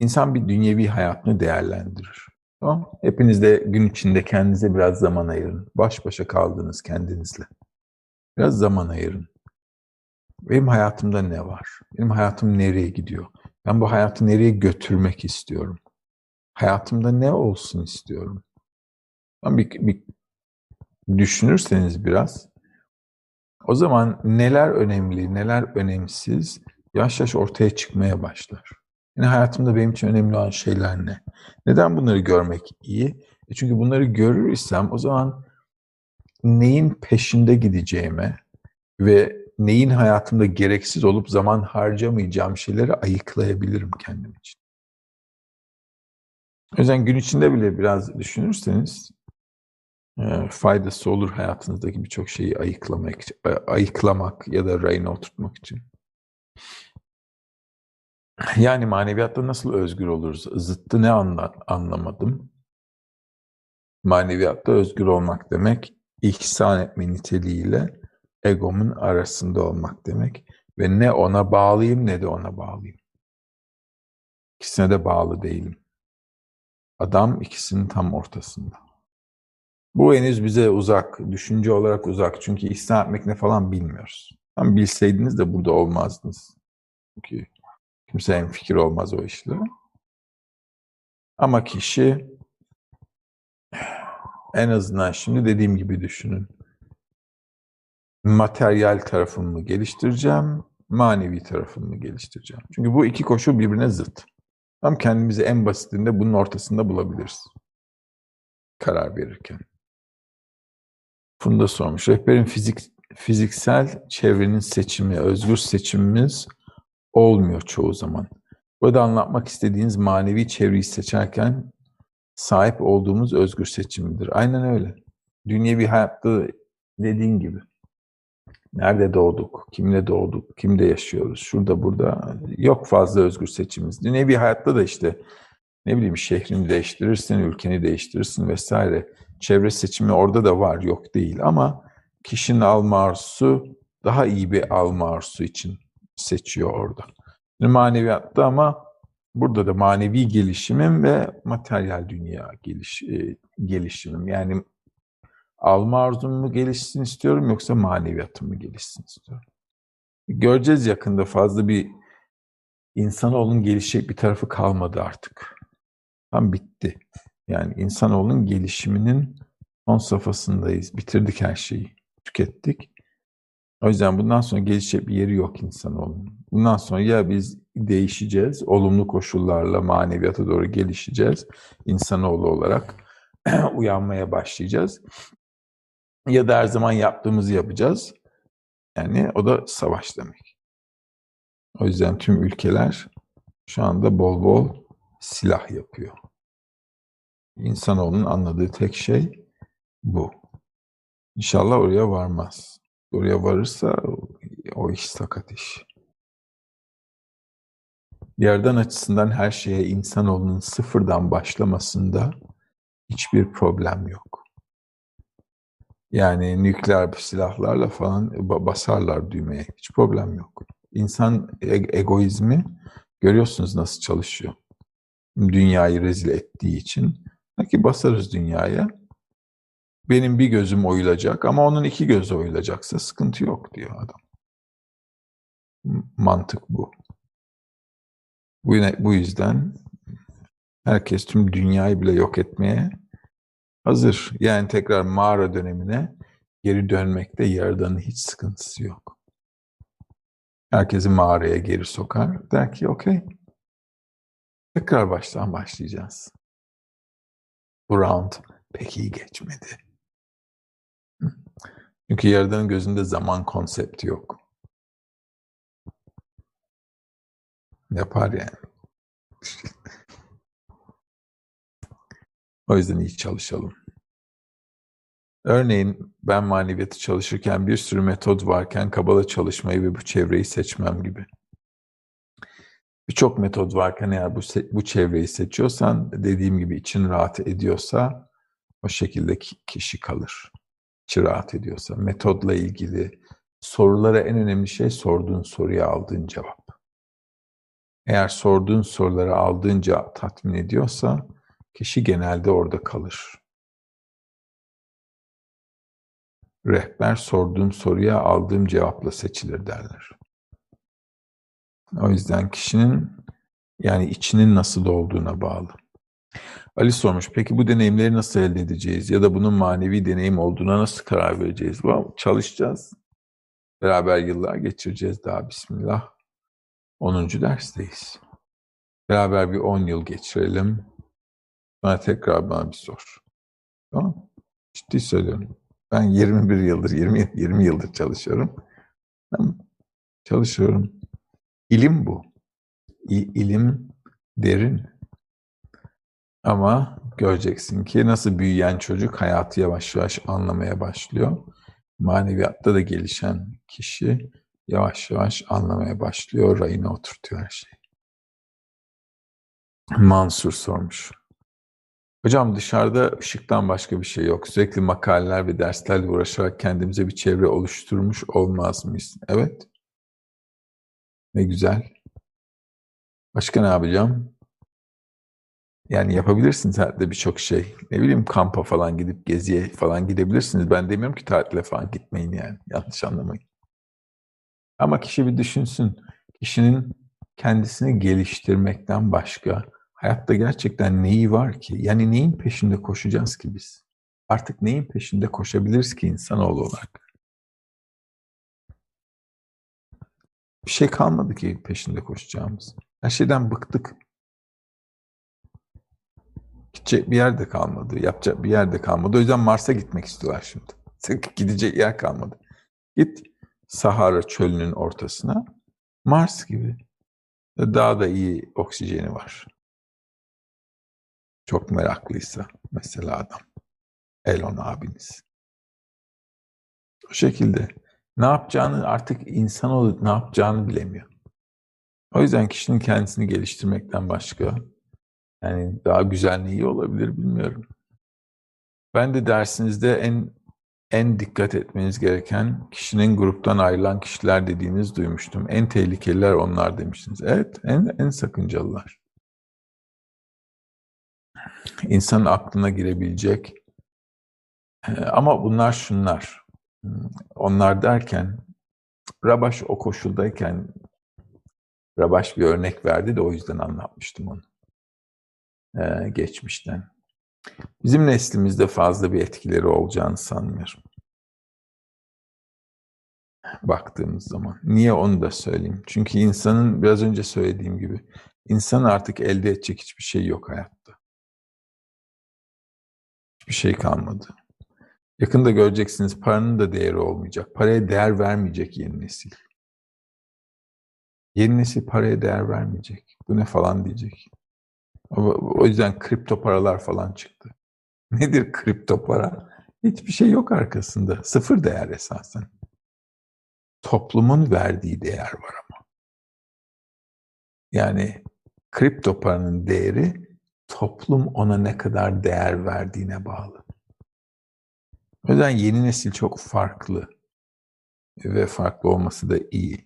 İnsan bir dünyevi hayatını değerlendirir. Tamam. Hepiniz de gün içinde kendinize biraz zaman ayırın. Baş başa kaldınız kendinizle. Biraz zaman ayırın. Benim hayatımda ne var? Benim hayatım nereye gidiyor? Ben bu hayatı nereye götürmek istiyorum? Hayatımda ne olsun istiyorum? Bir, bir düşünürseniz biraz, o zaman neler önemli, neler önemsiz yaş yaş ortaya çıkmaya başlar. Yani hayatımda benim için önemli olan şeyler ne? Neden bunları görmek iyi? E çünkü bunları görürsem o zaman neyin peşinde gideceğime ve neyin hayatımda gereksiz olup zaman harcamayacağım şeyleri ayıklayabilirim kendim için. O gün içinde bile biraz düşünürseniz e, faydası olur hayatınızdaki birçok şeyi ayıklamak, ayıklamak ya da rayına oturtmak için. Yani maneviyatta nasıl özgür oluruz? Zıttı ne anla, anlamadım. Maneviyatta özgür olmak demek ihsan etme niteliğiyle egomun arasında olmak demek. Ve ne ona bağlıyım ne de ona bağlıyım. İkisine de bağlı değilim. Adam ikisinin tam ortasında. Bu henüz bize uzak, düşünce olarak uzak. Çünkü ihsan etmek ne falan bilmiyoruz. Tam bilseydiniz de burada olmazdınız. Çünkü kimse fikir olmaz o işle. Ama kişi en azından şimdi dediğim gibi düşünün materyal tarafımı geliştireceğim, manevi tarafımı geliştireceğim. Çünkü bu iki koşu birbirine zıt. Tam kendimizi en basitinde bunun ortasında bulabiliriz. Karar verirken. Funda sormuş. Rehberin fizik, fiziksel çevrenin seçimi, özgür seçimimiz olmuyor çoğu zaman. Burada anlatmak istediğiniz manevi çevreyi seçerken sahip olduğumuz özgür seçimidir. Aynen öyle. Dünyevi hayatta dediğin gibi. Nerede doğduk, kimle doğduk, kimde yaşıyoruz, şurada burada yok fazla özgür seçimimiz. Dünyevi hayatta da işte ne bileyim şehrini değiştirirsin, ülkeni değiştirirsin vesaire. Çevre seçimi orada da var, yok değil ama kişinin alma arzusu daha iyi bir alma arzusu için seçiyor orada. Şimdi maneviyatta ama burada da manevi gelişimim ve materyal dünya geliş, e, gelişimim. Yani alma arzum mu gelişsin istiyorum yoksa maneviyatım mı gelişsin istiyorum. Göreceğiz yakında fazla bir insanoğlunun gelişecek bir tarafı kalmadı artık. Tam bitti. Yani insanoğlunun gelişiminin son safhasındayız. Bitirdik her şeyi. Tükettik. O yüzden bundan sonra gelişecek bir yeri yok insanoğlunun. Bundan sonra ya biz değişeceğiz, olumlu koşullarla maneviyata doğru gelişeceğiz insanoğlu olarak uyanmaya başlayacağız ya da her zaman yaptığımızı yapacağız. Yani o da savaş demek. O yüzden tüm ülkeler şu anda bol bol silah yapıyor. İnsanoğlunun anladığı tek şey bu. İnşallah oraya varmaz. Oraya varırsa o iş sakat iş. Yerden açısından her şeye insanoğlunun sıfırdan başlamasında hiçbir problem yok. Yani nükleer silahlarla falan basarlar düğmeye. Hiç problem yok. İnsan e- egoizmi görüyorsunuz nasıl çalışıyor. Dünyayı rezil ettiği için Belki basarız dünyaya. Benim bir gözüm oyulacak ama onun iki gözü oyulacaksa sıkıntı yok diyor adam. Mantık bu. Bu, bu yüzden herkes tüm dünyayı bile yok etmeye hazır. Yani tekrar mağara dönemine geri dönmekte Yaradan'ın hiç sıkıntısı yok. Herkesi mağaraya geri sokar. Der ki okey. Tekrar baştan başlayacağız. Bu round pek iyi geçmedi. Çünkü Yaradan'ın gözünde zaman konsepti yok. Yapar yani. O yüzden iyi çalışalım. Örneğin ben maneviyatı çalışırken bir sürü metot varken kabala çalışmayı ve bu çevreyi seçmem gibi. Birçok metod varken eğer bu, bu çevreyi seçiyorsan dediğim gibi için rahat ediyorsa o şekilde kişi kalır. İçi rahat ediyorsa. Metodla ilgili sorulara en önemli şey sorduğun soruya aldığın cevap. Eğer sorduğun soruları aldığın cevap tatmin ediyorsa kişi genelde orada kalır. Rehber sorduğum soruya aldığım cevapla seçilir derler. O yüzden kişinin yani içinin nasıl olduğuna bağlı. Ali sormuş, peki bu deneyimleri nasıl elde edeceğiz? Ya da bunun manevi deneyim olduğuna nasıl karar vereceğiz? Çalışacağız. Beraber yıllar geçireceğiz daha Bismillah. 10. dersteyiz. Beraber bir 10 yıl geçirelim. Sonra tekrar bana bir sor. Tamam Ciddi söylüyorum. Ben 21 yıldır, 20, 20 yıldır çalışıyorum. Tamam. Çalışıyorum. İlim bu. İ, ilim derin. Ama göreceksin ki nasıl büyüyen çocuk hayatı yavaş yavaş anlamaya başlıyor. Maneviyatta da gelişen kişi yavaş yavaş anlamaya başlıyor, rayına oturtuyor her şeyi. Mansur sormuş. Hocam dışarıda ışıktan başka bir şey yok. Sürekli makaleler ve derslerle uğraşarak kendimize bir çevre oluşturmuş olmaz mıyız? Evet. Ne güzel. Başka ne yapacağım? Yani yapabilirsiniz hayatta birçok şey. Ne bileyim kampa falan gidip geziye falan gidebilirsiniz. Ben demiyorum ki tatile falan gitmeyin yani. Yanlış anlamayın. Ama kişi bir düşünsün. Kişinin kendisini geliştirmekten başka hayatta gerçekten neyi var ki? Yani neyin peşinde koşacağız ki biz? Artık neyin peşinde koşabiliriz ki insanoğlu olarak? Bir şey kalmadı ki peşinde koşacağımız. Her şeyden bıktık. Gidecek bir yerde kalmadı. Yapacak bir yerde kalmadı. O yüzden Mars'a gitmek istiyorlar şimdi. Gidecek yer kalmadı. Git Sahara çölünün ortasına. Mars gibi. Daha da iyi oksijeni var. Çok meraklıysa mesela adam. Elon abiniz. O şekilde ne yapacağını artık insan olup ne yapacağını bilemiyor. O yüzden kişinin kendisini geliştirmekten başka yani daha güzel neyi olabilir bilmiyorum. Ben de dersinizde en en dikkat etmeniz gereken kişinin gruptan ayrılan kişiler dediğiniz duymuştum. En tehlikeliler onlar demiştiniz. Evet, en en sakıncalılar. İnsanın aklına girebilecek. Ama bunlar şunlar. Onlar derken Rabaş o koşuldayken Rabaş bir örnek verdi de o yüzden anlatmıştım onu. Ee, geçmişten. Bizim neslimizde fazla bir etkileri olacağını sanmıyorum. Baktığımız zaman. Niye onu da söyleyeyim. Çünkü insanın biraz önce söylediğim gibi insan artık elde edecek hiçbir şey yok hayatta. Hiçbir şey kalmadı. Yakında göreceksiniz paranın da değeri olmayacak. Paraya değer vermeyecek yeni nesil. Yeni nesil paraya değer vermeyecek. Bu ne falan diyecek. O yüzden kripto paralar falan çıktı. Nedir kripto para? Hiçbir şey yok arkasında. Sıfır değer esasen. Toplumun verdiği değer var ama. Yani kripto paranın değeri toplum ona ne kadar değer verdiğine bağlı. O yüzden yeni nesil çok farklı ve farklı olması da iyi.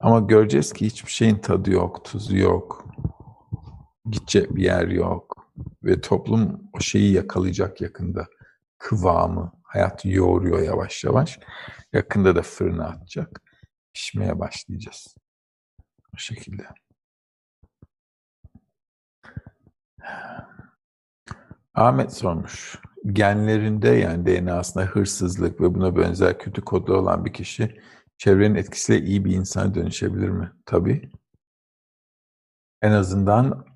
Ama göreceğiz ki hiçbir şeyin tadı yok, tuzu yok, gidecek bir yer yok ve toplum o şeyi yakalayacak yakında. Kıvamı, hayat yoğuruyor yavaş yavaş. Yakında da fırına atacak. Pişmeye başlayacağız. O şekilde. Ahmet sormuş. Genlerinde yani DNA'sında hırsızlık ve buna benzer kötü kodlu olan bir kişi çevrenin etkisiyle iyi bir insana dönüşebilir mi? Tabii. En azından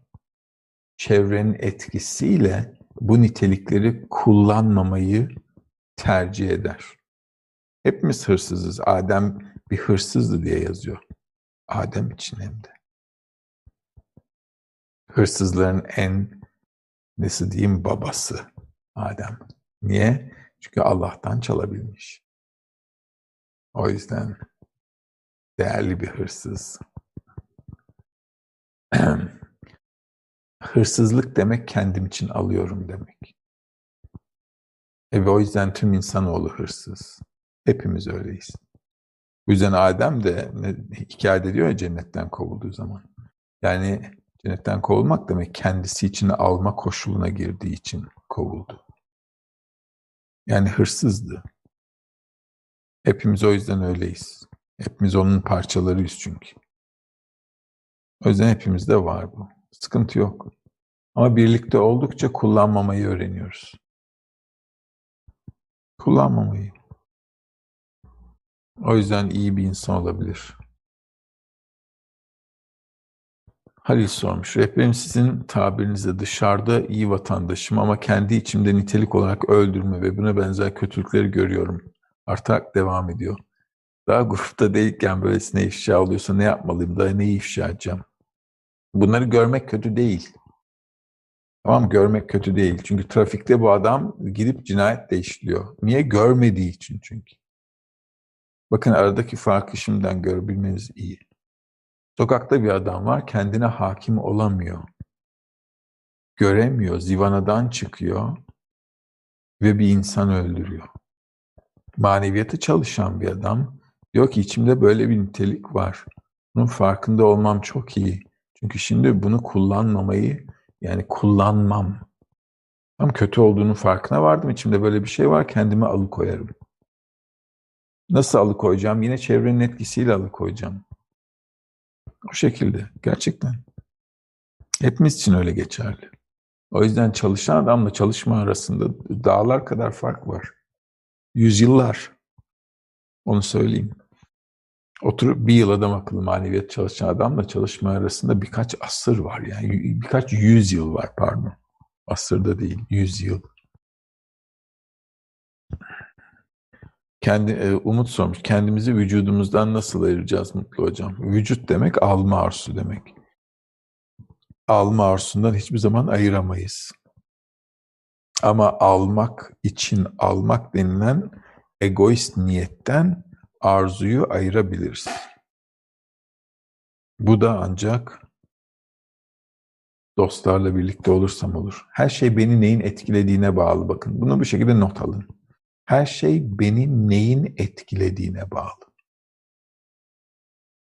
çevrenin etkisiyle bu nitelikleri kullanmamayı tercih eder. Hepimiz hırsızız. Adem bir hırsızdı diye yazıyor. Adem için hem de. Hırsızların en nasıl diyeyim babası Adem. Niye? Çünkü Allah'tan çalabilmiş. O yüzden değerli bir hırsız. Hırsızlık demek kendim için alıyorum demek. E ve o yüzden tüm insanoğlu hırsız. Hepimiz öyleyiz. Bu yüzden Adem de hikayede diyor ya cennetten kovulduğu zaman. Yani cennetten kovulmak demek kendisi için alma koşuluna girdiği için kovuldu. Yani hırsızdı. Hepimiz o yüzden öyleyiz. Hepimiz onun parçalarıyız çünkü. O yüzden hepimizde var bu. Sıkıntı yok. Ama birlikte oldukça kullanmamayı öğreniyoruz. Kullanmamayı. O yüzden iyi bir insan olabilir. Halil sormuş. Rehberim sizin tabirinizde dışarıda iyi vatandaşım ama kendi içimde nitelik olarak öldürme ve buna benzer kötülükleri görüyorum. Artarak devam ediyor. Daha grupta değilken böylesine ifşa oluyorsa ne yapmalıyım? Daha neyi ifşa edeceğim? Bunları görmek kötü değil. Tamam görmek kötü değil. Çünkü trafikte bu adam gidip cinayet de işliyor. Niye? Görmediği için çünkü. Bakın aradaki farkı şimdiden görebilmeniz iyi. Sokakta bir adam var, kendine hakim olamıyor. Göremiyor, zivanadan çıkıyor ve bir insan öldürüyor. Maneviyatı çalışan bir adam diyor ki içimde böyle bir nitelik var. Bunun farkında olmam çok iyi. Çünkü şimdi bunu kullanmamayı yani kullanmam. Tam kötü olduğunun farkına vardım. İçimde böyle bir şey var. Kendimi alıkoyarım. Nasıl alıkoyacağım? Yine çevrenin etkisiyle alıkoyacağım. O şekilde. Gerçekten. Hepimiz için öyle geçerli. O yüzden çalışan adamla çalışma arasında dağlar kadar fark var. Yüzyıllar. Onu söyleyeyim. Oturup bir yıl adam akıllı maneviyat çalışan adamla çalışma arasında birkaç asır var yani birkaç yüz yıl var pardon. Asırda değil, yüz yıl. Kendi, e, Umut sormuş, kendimizi vücudumuzdan nasıl ayıracağız Mutlu Hocam? Vücut demek alma arzusu demek. Alma arzusundan hiçbir zaman ayıramayız. Ama almak için almak denilen egoist niyetten arzuyu ayırabiliriz. Bu da ancak dostlarla birlikte olursam olur. Her şey beni neyin etkilediğine bağlı bakın. Bunu bu şekilde not alın. Her şey beni neyin etkilediğine bağlı.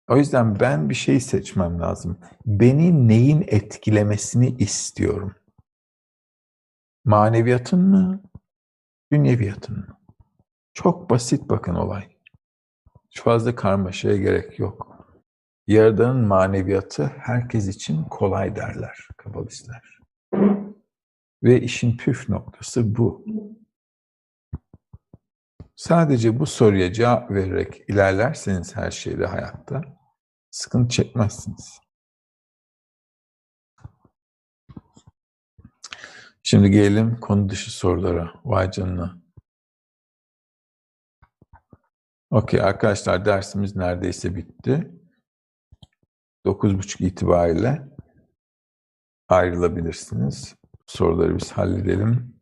O yüzden ben bir şey seçmem lazım. Beni neyin etkilemesini istiyorum? Maneviyatın mı? Dünyeviyatın mı? Çok basit bakın olay. Hiç fazla karmaşaya gerek yok. Yaradanın maneviyatı herkes için kolay derler kabalistler. Ve işin püf noktası bu. Sadece bu soruya cevap vererek ilerlerseniz her şeyde hayatta sıkıntı çekmezsiniz. Şimdi gelelim konu dışı sorulara. Vay canına. Okey arkadaşlar dersimiz neredeyse bitti. 9.30 itibariyle ayrılabilirsiniz. Soruları biz halledelim.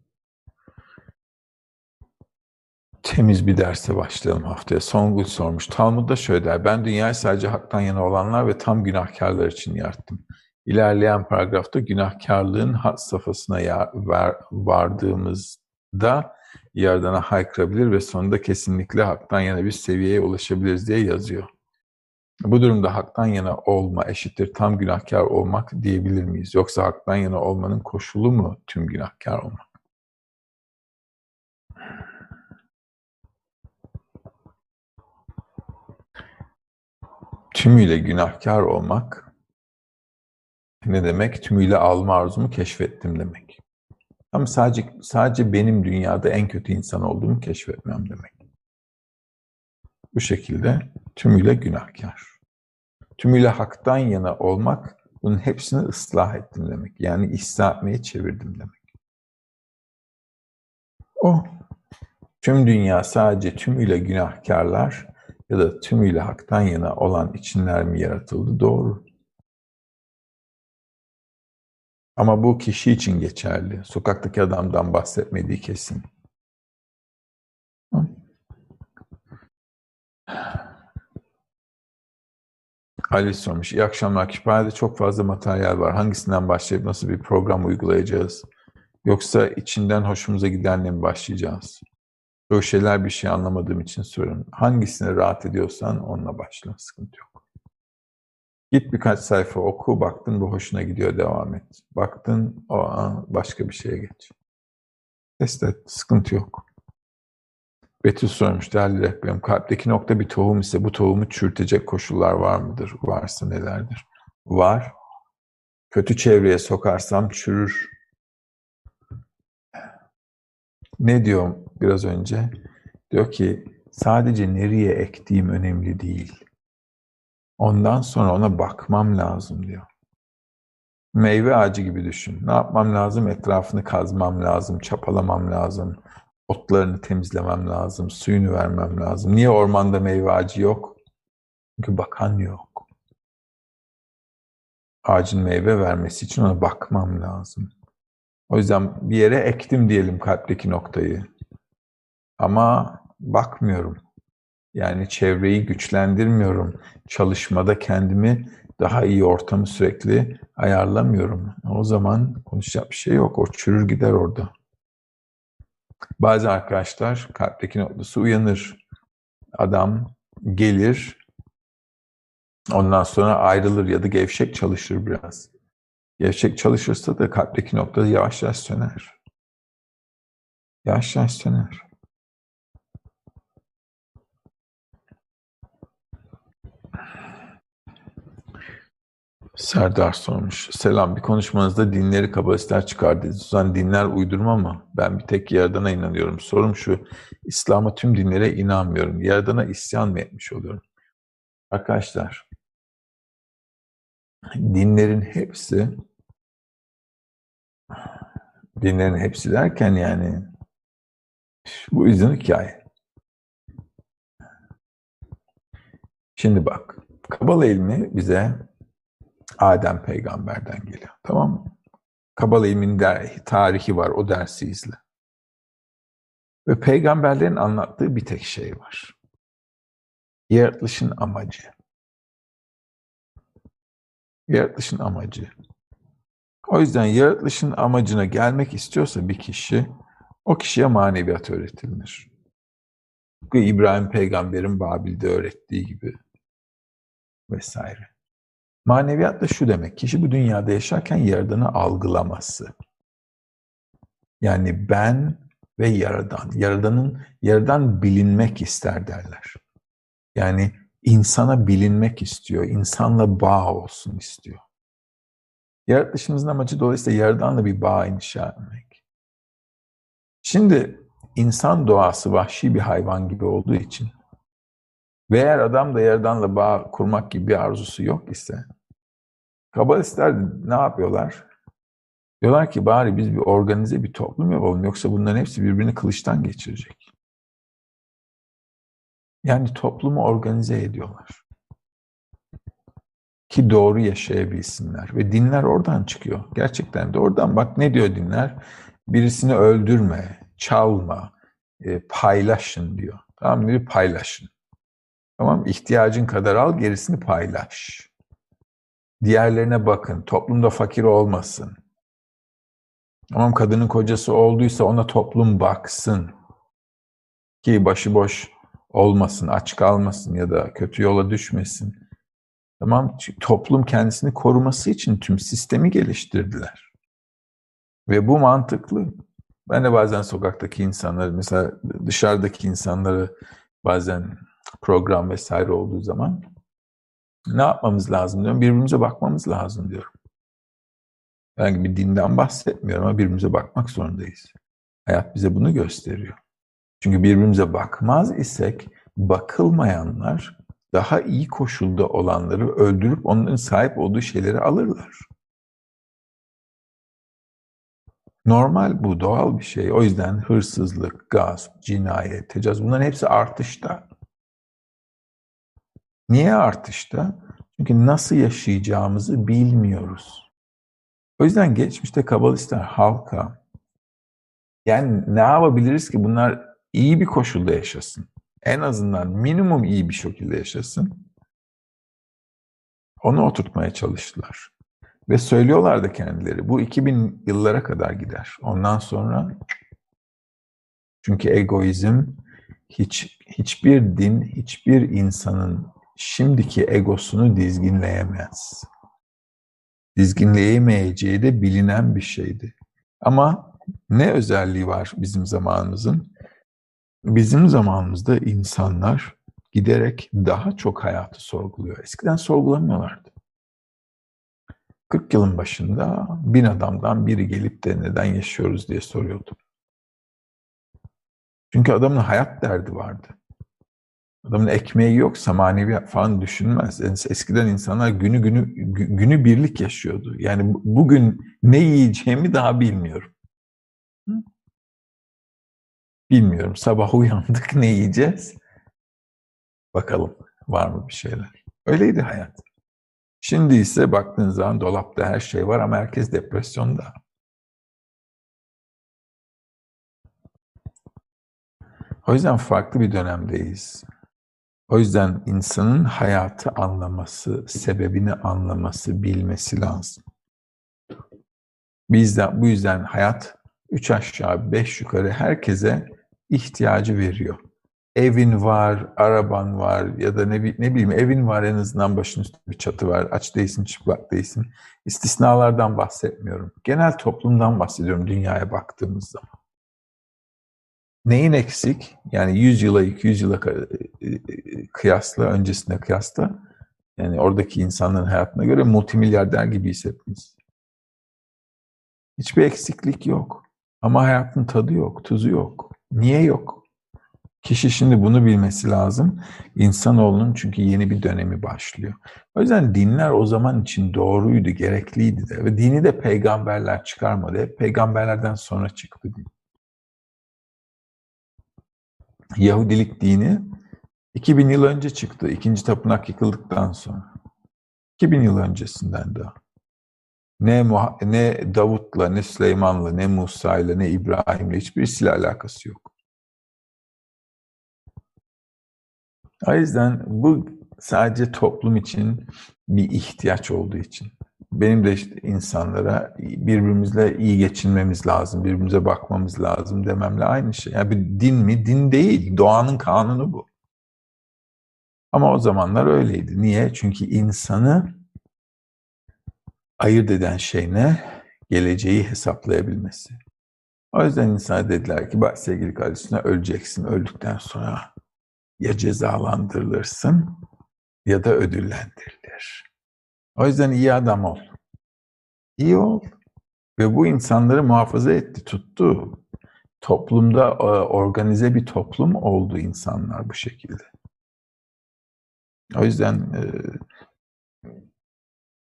Temiz bir derse başlayalım haftaya. Songül sormuş. Talmud'da şöyle der. Ben dünyayı sadece haktan yana olanlar ve tam günahkarlar için yarattım. İlerleyen paragrafta günahkarlığın had safhasına vardığımızda Yaradan'a haykırabilir ve sonunda kesinlikle haktan yana bir seviyeye ulaşabiliriz diye yazıyor. Bu durumda haktan yana olma eşittir tam günahkar olmak diyebilir miyiz? Yoksa haktan yana olmanın koşulu mu tüm günahkar olmak? Tümüyle günahkar olmak ne demek? Tümüyle alma arzumu keşfettim demek. Ama sadece sadece benim dünyada en kötü insan olduğumu keşfetmem demek. Bu şekilde tümüyle günahkar. Tümüyle haktan yana olmak, bunun hepsini ıslah ettim demek. Yani ihsa etmeye çevirdim demek. O, tüm dünya sadece tümüyle günahkarlar ya da tümüyle haktan yana olan içinler mi yaratıldı? Doğru. Ama bu kişi için geçerli. Sokaktaki adamdan bahsetmediği kesin. Ali sormuş. İyi akşamlar. Kütüphanede çok fazla materyal var. Hangisinden başlayıp nasıl bir program uygulayacağız? Yoksa içinden hoşumuza gidenle mi başlayacağız? Böyle şeyler bir şey anlamadığım için soruyorum. Hangisine rahat ediyorsan onunla başla. Sıkıntı yok. Git birkaç sayfa oku, baktın bu hoşuna gidiyor, devam et. Baktın, o an başka bir şeye geç. Test et, sıkıntı yok. Betül sormuş değerli rehberim. Kalpteki nokta bir tohum ise bu tohumu çürütecek koşullar var mıdır? Varsa nelerdir? Var. Kötü çevreye sokarsam çürür. Ne diyor biraz önce? Diyor ki sadece nereye ektiğim önemli değil. Ondan sonra ona bakmam lazım diyor. Meyve ağacı gibi düşün. Ne yapmam lazım? Etrafını kazmam lazım, çapalamam lazım otlarını temizlemem lazım, suyunu vermem lazım. Niye ormanda meyve ağacı yok? Çünkü bakan yok. Ağacın meyve vermesi için ona bakmam lazım. O yüzden bir yere ektim diyelim kalpteki noktayı. Ama bakmıyorum. Yani çevreyi güçlendirmiyorum. Çalışmada kendimi daha iyi ortamı sürekli ayarlamıyorum. O zaman konuşacak bir şey yok. O çürür gider orada. Bazı arkadaşlar kalpteki noktası uyanır. Adam gelir, ondan sonra ayrılır ya da gevşek çalışır biraz. Gevşek çalışırsa da kalpteki nokta yavaş yavaş söner. Yavaş yavaş söner. Serdar sormuş. Selam, bir konuşmanızda dinleri kabalistler çıkardınız. Sen dinler uydurma mı? Ben bir tek Yaradan'a inanıyorum. Sorum şu, İslam'a tüm dinlere inanmıyorum. Yaradan'a isyan mı etmiş oluyorum? Arkadaşlar, dinlerin hepsi, dinlerin hepsi derken yani, bu yüzden hikaye. Şimdi bak, Kabala ilmi bize Adem peygamberden geliyor. Tamam mı? Kabala ilminin der, tarihi var. O dersi izle. Ve peygamberlerin anlattığı bir tek şey var. Yaratılışın amacı. Yaratılışın amacı. O yüzden yaratılışın amacına gelmek istiyorsa bir kişi, o kişiye maneviyat öğretilir. İbrahim peygamberin Babil'de öğrettiği gibi vesaire. Maneviyat da şu demek, kişi bu dünyada yaşarken Yaradan'ı algılaması. Yani ben ve Yaradan. Yaradan'ın, Yaradan bilinmek ister derler. Yani insana bilinmek istiyor, insanla bağ olsun istiyor. Yaratılışımızın amacı dolayısıyla Yaradan'la bir bağ inşa etmek. Şimdi insan doğası vahşi bir hayvan gibi olduğu için ve eğer adam da Yaradan'la bağ kurmak gibi bir arzusu yok ise Kabalistler ne yapıyorlar? Diyorlar ki bari biz bir organize bir toplum yapalım yoksa bunların hepsi birbirini kılıçtan geçirecek. Yani toplumu organize ediyorlar. Ki doğru yaşayabilsinler. Ve dinler oradan çıkıyor. Gerçekten de oradan bak ne diyor dinler? Birisini öldürme, çalma, e, paylaşın diyor. Tamam mı? Paylaşın. Tamam ihtiyacın kadar al gerisini paylaş. Diğerlerine bakın. Toplumda fakir olmasın. Tamam kadının kocası olduysa ona toplum baksın. Ki başıboş olmasın, aç kalmasın ya da kötü yola düşmesin. Tamam toplum kendisini koruması için tüm sistemi geliştirdiler. Ve bu mantıklı. Ben de bazen sokaktaki insanları, mesela dışarıdaki insanları bazen program vesaire olduğu zaman ne yapmamız lazım diyorum. Birbirimize bakmamız lazım diyorum. Ben bir dinden bahsetmiyorum ama birbirimize bakmak zorundayız. Hayat bize bunu gösteriyor. Çünkü birbirimize bakmaz isek bakılmayanlar daha iyi koşulda olanları öldürüp onların sahip olduğu şeyleri alırlar. Normal bu, doğal bir şey. O yüzden hırsızlık, gasp, cinayet, tecavüz bunların hepsi artışta. Niye artışta? Çünkü nasıl yaşayacağımızı bilmiyoruz. O yüzden geçmişte kabalistler halka yani ne yapabiliriz ki bunlar iyi bir koşulda yaşasın. En azından minimum iyi bir şekilde yaşasın. Onu oturtmaya çalıştılar. Ve söylüyorlar da kendileri bu 2000 yıllara kadar gider. Ondan sonra çünkü egoizm hiç hiçbir din, hiçbir insanın şimdiki egosunu dizginleyemez. Dizginleyemeyeceği de bilinen bir şeydi. Ama ne özelliği var bizim zamanımızın? Bizim zamanımızda insanlar giderek daha çok hayatı sorguluyor. Eskiden sorgulamıyorlardı. 40 yılın başında bin adamdan biri gelip de neden yaşıyoruz diye soruyordu. Çünkü adamın hayat derdi vardı. Adamın ekmeği yoksa manevi falan düşünmez. Yani eskiden insanlar günü günü günü birlik yaşıyordu. Yani bugün ne yiyeceğimi daha bilmiyorum. Bilmiyorum. Sabah uyandık ne yiyeceğiz? Bakalım var mı bir şeyler. Öyleydi hayat. Şimdi ise baktığın zaman dolapta her şey var ama herkes depresyonda. O yüzden farklı bir dönemdeyiz. O yüzden insanın hayatı anlaması, sebebini anlaması, bilmesi lazım. Bizden, bu yüzden hayat üç aşağı beş yukarı herkese ihtiyacı veriyor. Evin var, araban var ya da ne, ne bileyim evin var en azından başın üstünde bir çatı var. Aç değilsin, çıplak değilsin. İstisnalardan bahsetmiyorum. Genel toplumdan bahsediyorum dünyaya baktığımız zaman. Neyin eksik? Yani 100 yıla 200 yıla kıyasla, öncesine kıyasla yani oradaki insanların hayatına göre multimilyarder gibiyiz hepimiz. Hiçbir eksiklik yok. Ama hayatın tadı yok, tuzu yok. Niye yok? Kişi şimdi bunu bilmesi lazım. İnsanoğlunun çünkü yeni bir dönemi başlıyor. O yüzden dinler o zaman için doğruydu, gerekliydi de. Ve dini de peygamberler çıkarmadı. Hep peygamberlerden sonra çıktı din. Yahudilik dini 2000 yıl önce çıktı. İkinci tapınak yıkıldıktan sonra. 2000 yıl öncesinden daha. Ne, ne Davut'la, ne Süleyman'la, ne Musa'yla, ne İbrahim'le hiçbirisiyle alakası yok. O yüzden bu sadece toplum için bir ihtiyaç olduğu için. Benim de işte insanlara birbirimizle iyi geçinmemiz lazım, birbirimize bakmamız lazım dememle aynı şey. Yani bir din mi? Din değil. Doğanın kanunu bu. Ama o zamanlar öyleydi. Niye? Çünkü insanı ayırt eden şey ne? Geleceği hesaplayabilmesi. O yüzden insan dediler ki bak sevgili kardeşine öleceksin. Öldükten sonra ya cezalandırılırsın ya da ödüllendirilir. O yüzden iyi adam ol. İyi ol. Ve bu insanları muhafaza etti, tuttu. Toplumda e, organize bir toplum oldu insanlar bu şekilde. O yüzden e,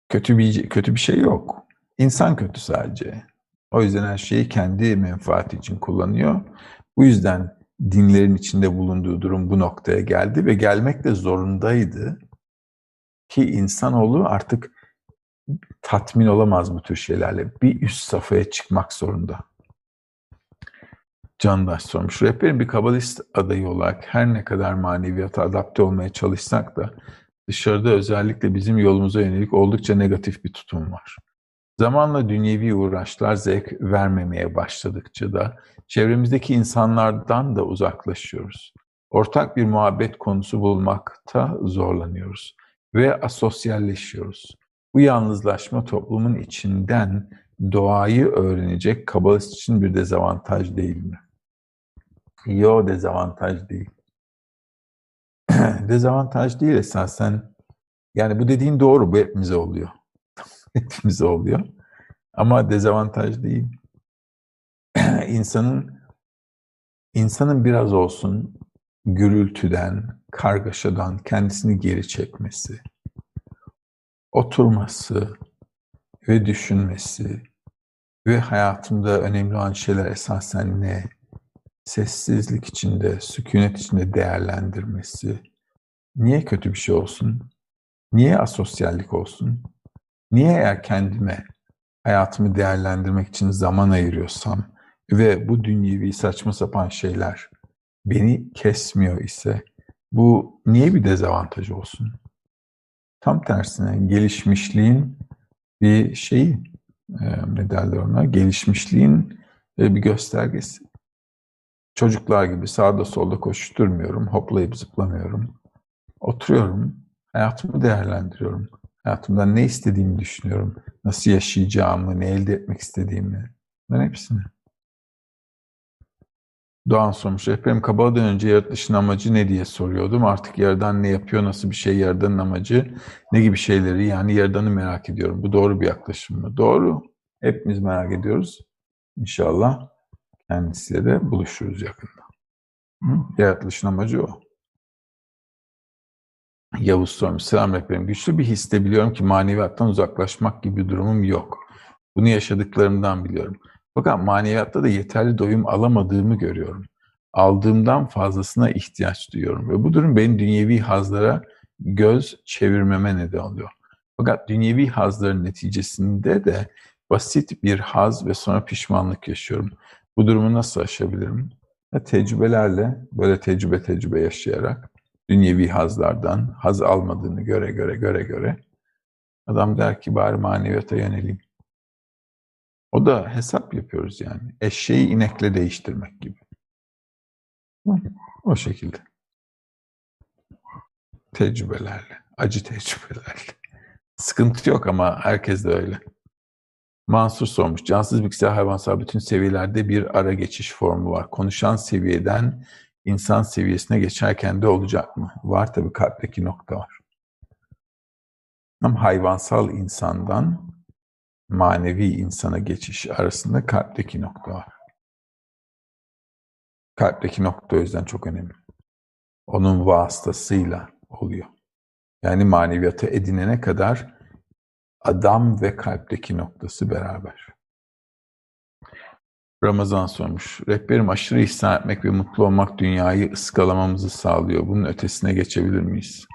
kötü bir kötü bir şey yok. İnsan kötü sadece. O yüzden her şeyi kendi menfaati için kullanıyor. Bu yüzden dinlerin içinde bulunduğu durum bu noktaya geldi ve gelmek de zorundaydı ki insanoğlu artık tatmin olamaz bu tür şeylerle. Bir üst safhaya çıkmak zorunda. Candaş sormuş. Rehberin bir kabalist adayı olarak her ne kadar maneviyata adapte olmaya çalışsak da dışarıda özellikle bizim yolumuza yönelik oldukça negatif bir tutum var. Zamanla dünyevi uğraşlar zevk vermemeye başladıkça da çevremizdeki insanlardan da uzaklaşıyoruz. Ortak bir muhabbet konusu bulmakta zorlanıyoruz. Ve asosyalleşiyoruz. Bu yalnızlaşma toplumun içinden doğayı öğrenecek kabalist için bir dezavantaj değil mi? Yo dezavantaj değil. dezavantaj değil esasen. Yani bu dediğin doğru, bu hepimize oluyor. hepimize oluyor. Ama dezavantaj değil. insanın insanın biraz olsun gürültüden, kargaşadan kendisini geri çekmesi, oturması ve düşünmesi ve hayatımda önemli olan şeyler esasen ne? Sessizlik içinde, sükunet içinde değerlendirmesi. Niye kötü bir şey olsun? Niye asosyallik olsun? Niye eğer kendime hayatımı değerlendirmek için zaman ayırıyorsam ve bu dünyevi saçma sapan şeyler beni kesmiyor ise bu niye bir dezavantaj olsun? Tam tersine gelişmişliğin bir şeyi, ne derler ona, gelişmişliğin bir göstergesi. Çocuklar gibi sağda solda koşturmuyorum, hoplayıp zıplamıyorum. Oturuyorum, hayatımı değerlendiriyorum. Hayatımdan ne istediğimi düşünüyorum. Nasıl yaşayacağımı, ne elde etmek istediğimi. Ben hepsini. Doğan sormuş. Rehberim Kabada'dan önce yaratılışın amacı ne diye soruyordum. Artık Yaradan ne yapıyor, nasıl bir şey Yaradan'ın amacı, ne gibi şeyleri yani Yaradan'ı merak ediyorum. Bu doğru bir yaklaşım mı? Doğru. Hepimiz merak ediyoruz. İnşallah kendisiyle de buluşuruz yakında. Hı? Yaratılışın amacı o. Yavuz sormuş. Selam rehberim. Güçlü bir histe biliyorum ki maneviyattan uzaklaşmak gibi bir durumum yok. Bunu yaşadıklarımdan biliyorum. Fakat maneviyatta da yeterli doyum alamadığımı görüyorum. Aldığımdan fazlasına ihtiyaç duyuyorum. Ve bu durum benim dünyevi hazlara göz çevirmeme neden oluyor. Fakat dünyevi hazların neticesinde de basit bir haz ve sonra pişmanlık yaşıyorum. Bu durumu nasıl aşabilirim? Ve tecrübelerle, böyle tecrübe tecrübe yaşayarak, dünyevi hazlardan haz almadığını göre göre göre göre, adam der ki bari maneviyata yöneleyim. O da hesap yapıyoruz yani. Eşeği inekle değiştirmek gibi. O şekilde. Tecrübelerle, acı tecrübelerle. Sıkıntı yok ama herkes de öyle. Mansur sormuş. Cansız bilgisayar hayvansal bütün seviyelerde bir ara geçiş formu var. Konuşan seviyeden insan seviyesine geçerken de olacak mı? Var tabii kalpteki nokta var. Ama hayvansal insandan manevi insana geçiş arasında kalpteki nokta var. Kalpteki nokta o yüzden çok önemli. Onun vasıtasıyla oluyor. Yani maneviyatı edinene kadar adam ve kalpteki noktası beraber. Ramazan sormuş. Rehberim aşırı ihsan etmek ve mutlu olmak dünyayı ıskalamamızı sağlıyor. Bunun ötesine geçebilir miyiz?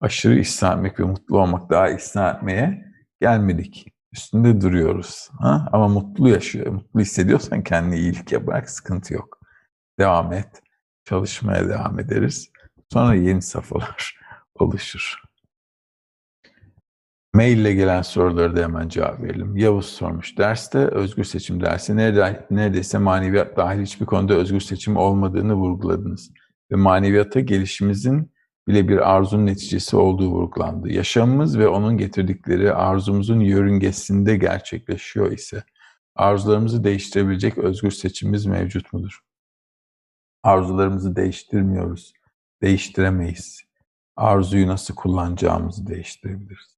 Aşırı ihsan etmek ve mutlu olmak daha ihsan etmeye gelmedik üstünde duruyoruz. Ha? Ama mutlu yaşıyor. Mutlu hissediyorsan kendine iyilik yaparak sıkıntı yok. Devam et. Çalışmaya devam ederiz. Sonra yeni safhalar oluşur. Mail ile gelen soruları da hemen cevap verelim. Yavuz sormuş. Derste özgür seçim dersi neredeyse maneviyat dahil hiçbir konuda özgür seçim olmadığını vurguladınız. Ve maneviyata gelişimizin bile bir arzunun neticesi olduğu vurgulandı. Yaşamımız ve onun getirdikleri arzumuzun yörüngesinde gerçekleşiyor ise arzularımızı değiştirebilecek özgür seçimimiz mevcut mudur? Arzularımızı değiştirmiyoruz, değiştiremeyiz. Arzuyu nasıl kullanacağımızı değiştirebiliriz.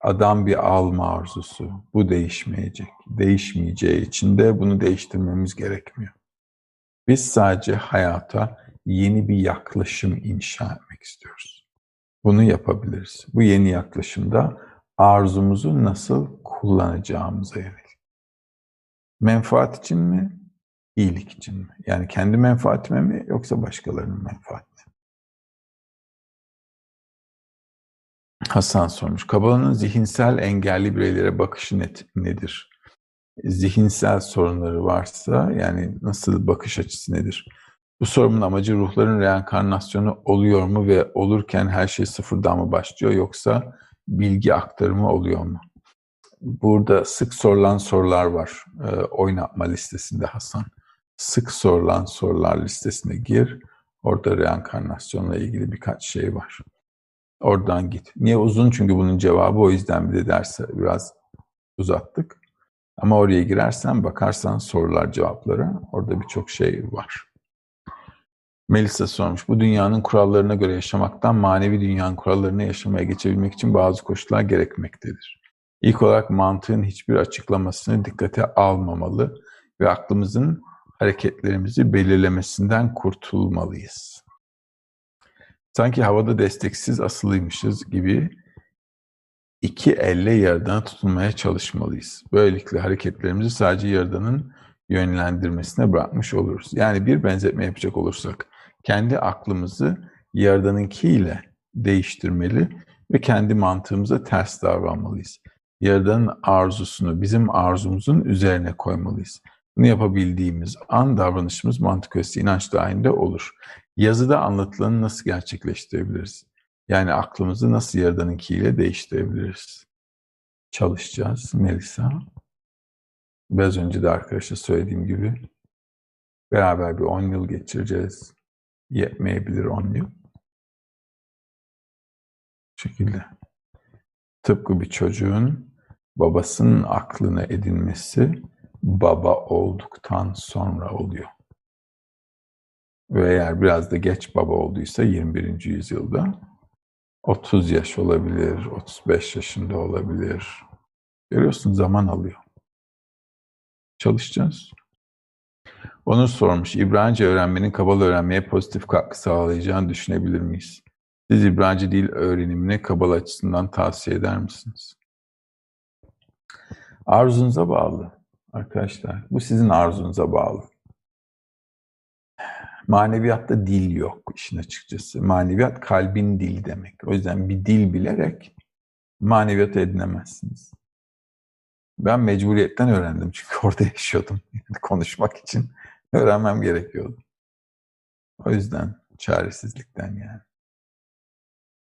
Adam bir alma arzusu, bu değişmeyecek. Değişmeyeceği için de bunu değiştirmemiz gerekmiyor. Biz sadece hayata yeni bir yaklaşım inşa etmek istiyoruz. Bunu yapabiliriz. Bu yeni yaklaşımda arzumuzu nasıl kullanacağımıza yönelik. Menfaat için mi? İyilik için mi? Yani kendi menfaatime mi yoksa başkalarının menfaatine Hasan sormuş. Kabala'nın zihinsel engelli bireylere bakışı net, nedir? Zihinsel sorunları varsa yani nasıl bakış açısı nedir? Bu sorumun amacı ruhların reenkarnasyonu oluyor mu ve olurken her şey sıfırdan mı başlıyor yoksa bilgi aktarımı oluyor mu? Burada sık sorulan sorular var e, oynatma listesinde Hasan. Sık sorulan sorular listesine gir. Orada reenkarnasyonla ilgili birkaç şey var. Oradan git. Niye uzun? Çünkü bunun cevabı o yüzden bir de dersi biraz uzattık. Ama oraya girersen bakarsan sorular cevaplara orada birçok şey var. Melisa sormuş. Bu dünyanın kurallarına göre yaşamaktan manevi dünyanın kurallarına yaşamaya geçebilmek için bazı koşullar gerekmektedir. İlk olarak mantığın hiçbir açıklamasını dikkate almamalı ve aklımızın hareketlerimizi belirlemesinden kurtulmalıyız. Sanki havada desteksiz asılıymışız gibi iki elle Yaradan'a tutunmaya çalışmalıyız. Böylelikle hareketlerimizi sadece Yaradan'ın yönlendirmesine bırakmış oluruz. Yani bir benzetme yapacak olursak, kendi aklımızı Yaradan'ınkiyle değiştirmeli ve kendi mantığımıza ters davranmalıyız. Yaradan'ın arzusunu bizim arzumuzun üzerine koymalıyız. Bunu yapabildiğimiz an davranışımız mantık ötesi inanç dahilinde olur. Yazıda anlatılanı nasıl gerçekleştirebiliriz? Yani aklımızı nasıl Yaradan'ınkiyle değiştirebiliriz? Çalışacağız Melisa. Biraz önce de arkadaşa söylediğim gibi beraber bir 10 yıl geçireceğiz. Yetmeyebilir 10 yıl. Bu şekilde. Tıpkı bir çocuğun babasının aklını edinmesi baba olduktan sonra oluyor. Ve eğer biraz da geç baba olduysa 21. yüzyılda 30 yaş olabilir, 35 yaşında olabilir. Görüyorsun zaman alıyor. Çalışacağız. Onu sormuş. İbranice öğrenmenin Kabala öğrenmeye pozitif katkı sağlayacağını düşünebilir miyiz? Siz İbranice dil öğrenimini Kabala açısından tavsiye eder misiniz? Arzunuza bağlı arkadaşlar. Bu sizin arzunuza bağlı. Maneviyatta dil yok işin açıkçası. Maneviyat kalbin dil demek. O yüzden bir dil bilerek maneviyatı edinemezsiniz. Ben mecburiyetten öğrendim çünkü orada yaşıyordum. Konuşmak için öğrenmem gerekiyordu. O yüzden çaresizlikten yani.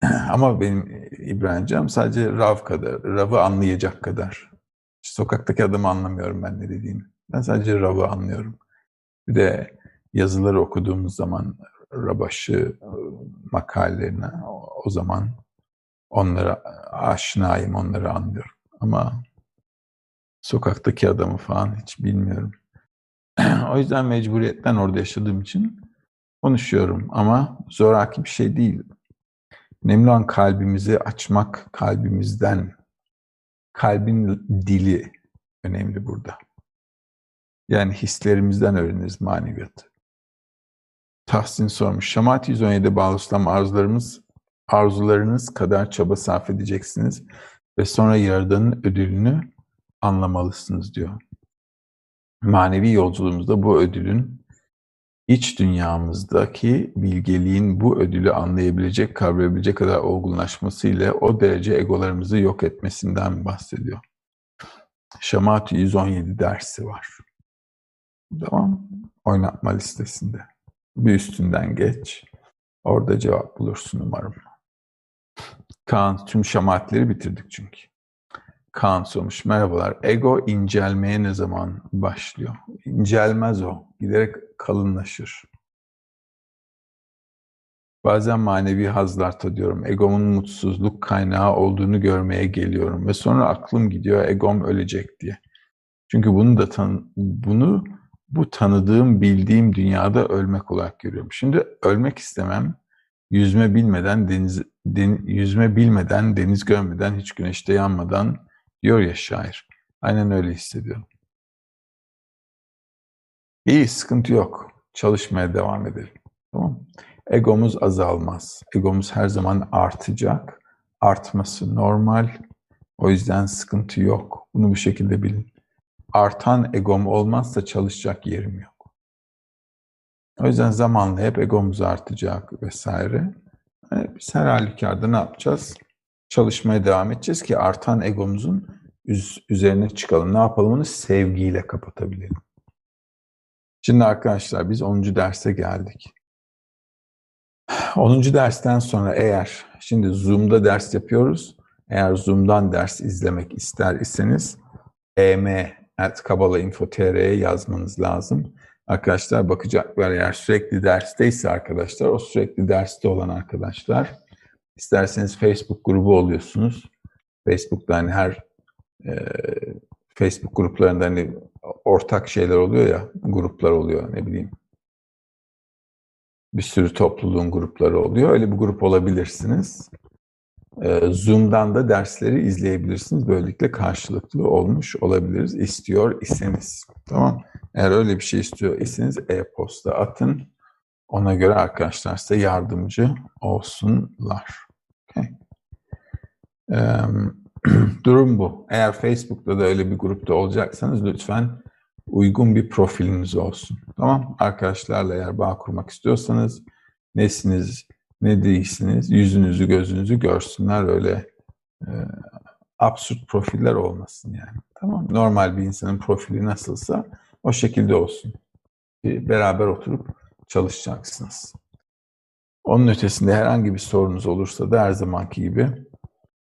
Ama benim İbranicem sadece Rav kadar, Rav'ı anlayacak kadar. Sokaktaki adamı anlamıyorum ben ne dediğini. Ben sadece Rav'ı anlıyorum. Bir de yazıları okuduğumuz zaman Rabaşı e, makalelerine o zaman onlara aşinayım, onları anlıyorum. Ama sokaktaki adamı falan hiç bilmiyorum. o yüzden mecburiyetten orada yaşadığım için konuşuyorum ama zoraki bir şey değil. Önemli olan kalbimizi açmak, kalbimizden, kalbin dili önemli burada. Yani hislerimizden öğreniriz maneviyatı. Tahsin sormuş. Şamat 117 bağlı İslam arzularımız, arzularınız kadar çaba sarf edeceksiniz ve sonra Yaradan'ın ödülünü anlamalısınız diyor. Manevi yolculuğumuzda bu ödülün iç dünyamızdaki bilgeliğin bu ödülü anlayabilecek, kavrayabilecek kadar olgunlaşmasıyla o derece egolarımızı yok etmesinden bahsediyor. Şamat 117 dersi var. Tamam. Oynatma listesinde. Bir üstünden geç. Orada cevap bulursun umarım. Kaan tüm şamatleri bitirdik çünkü. Kaan sormuş. Merhabalar. Ego incelmeye ne zaman başlıyor? İncelmez o. Giderek kalınlaşır. Bazen manevi hazlar tadıyorum. Egomun mutsuzluk kaynağı olduğunu görmeye geliyorum. Ve sonra aklım gidiyor egom ölecek diye. Çünkü bunu da tan bunu bu tanıdığım, bildiğim dünyada ölmek olarak görüyorum. Şimdi ölmek istemem. Yüzme bilmeden deniz den, yüzme bilmeden, deniz görmeden, hiç güneşte yanmadan diyor ya şair. Aynen öyle hissediyorum. İyi, sıkıntı yok. Çalışmaya devam edelim. Tamam Egomuz azalmaz. Egomuz her zaman artacak. Artması normal. O yüzden sıkıntı yok. Bunu bu şekilde bilin artan egom olmazsa çalışacak yerim yok. O yüzden zamanla hep egomuz artacak vesaire. Yani biz her halükarda ne yapacağız? Çalışmaya devam edeceğiz ki artan egomuzun üzerine çıkalım. Ne yapalım onu? Sevgiyle kapatabilelim. Şimdi arkadaşlar biz 10. derse geldik. 10. dersten sonra eğer şimdi Zoom'da ders yapıyoruz. Eğer Zoom'dan ders izlemek ister iseniz EM kabala.info.tr'ye yazmanız lazım. Arkadaşlar bakacaklar eğer sürekli dersteyse arkadaşlar, o sürekli derste olan arkadaşlar İsterseniz Facebook grubu oluyorsunuz. Facebook'ta hani her e, Facebook gruplarında hani ortak şeyler oluyor ya, gruplar oluyor ne bileyim. Bir sürü topluluğun grupları oluyor. Öyle bir grup olabilirsiniz. E, Zoom'dan da dersleri izleyebilirsiniz. Böylelikle karşılıklı olmuş olabiliriz. İstiyor iseniz. Tamam. Eğer öyle bir şey istiyor iseniz e-posta atın. Ona göre arkadaşlar size yardımcı olsunlar. Durum bu. Eğer Facebook'ta da öyle bir grupta olacaksanız lütfen uygun bir profiliniz olsun. Tamam Arkadaşlarla eğer bağ kurmak istiyorsanız nesiniz, ne değilsiniz, yüzünüzü, gözünüzü görsünler. Öyle e, absürt profiller olmasın yani. Tamam Normal bir insanın profili nasılsa o şekilde olsun. Beraber oturup çalışacaksınız. Onun ötesinde herhangi bir sorunuz olursa da her zamanki gibi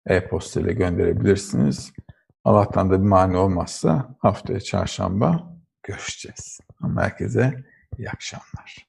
e-posta ile gönderebilirsiniz. Allah'tan da bir mani olmazsa haftaya çarşamba görüşeceğiz. Herkese iyi akşamlar.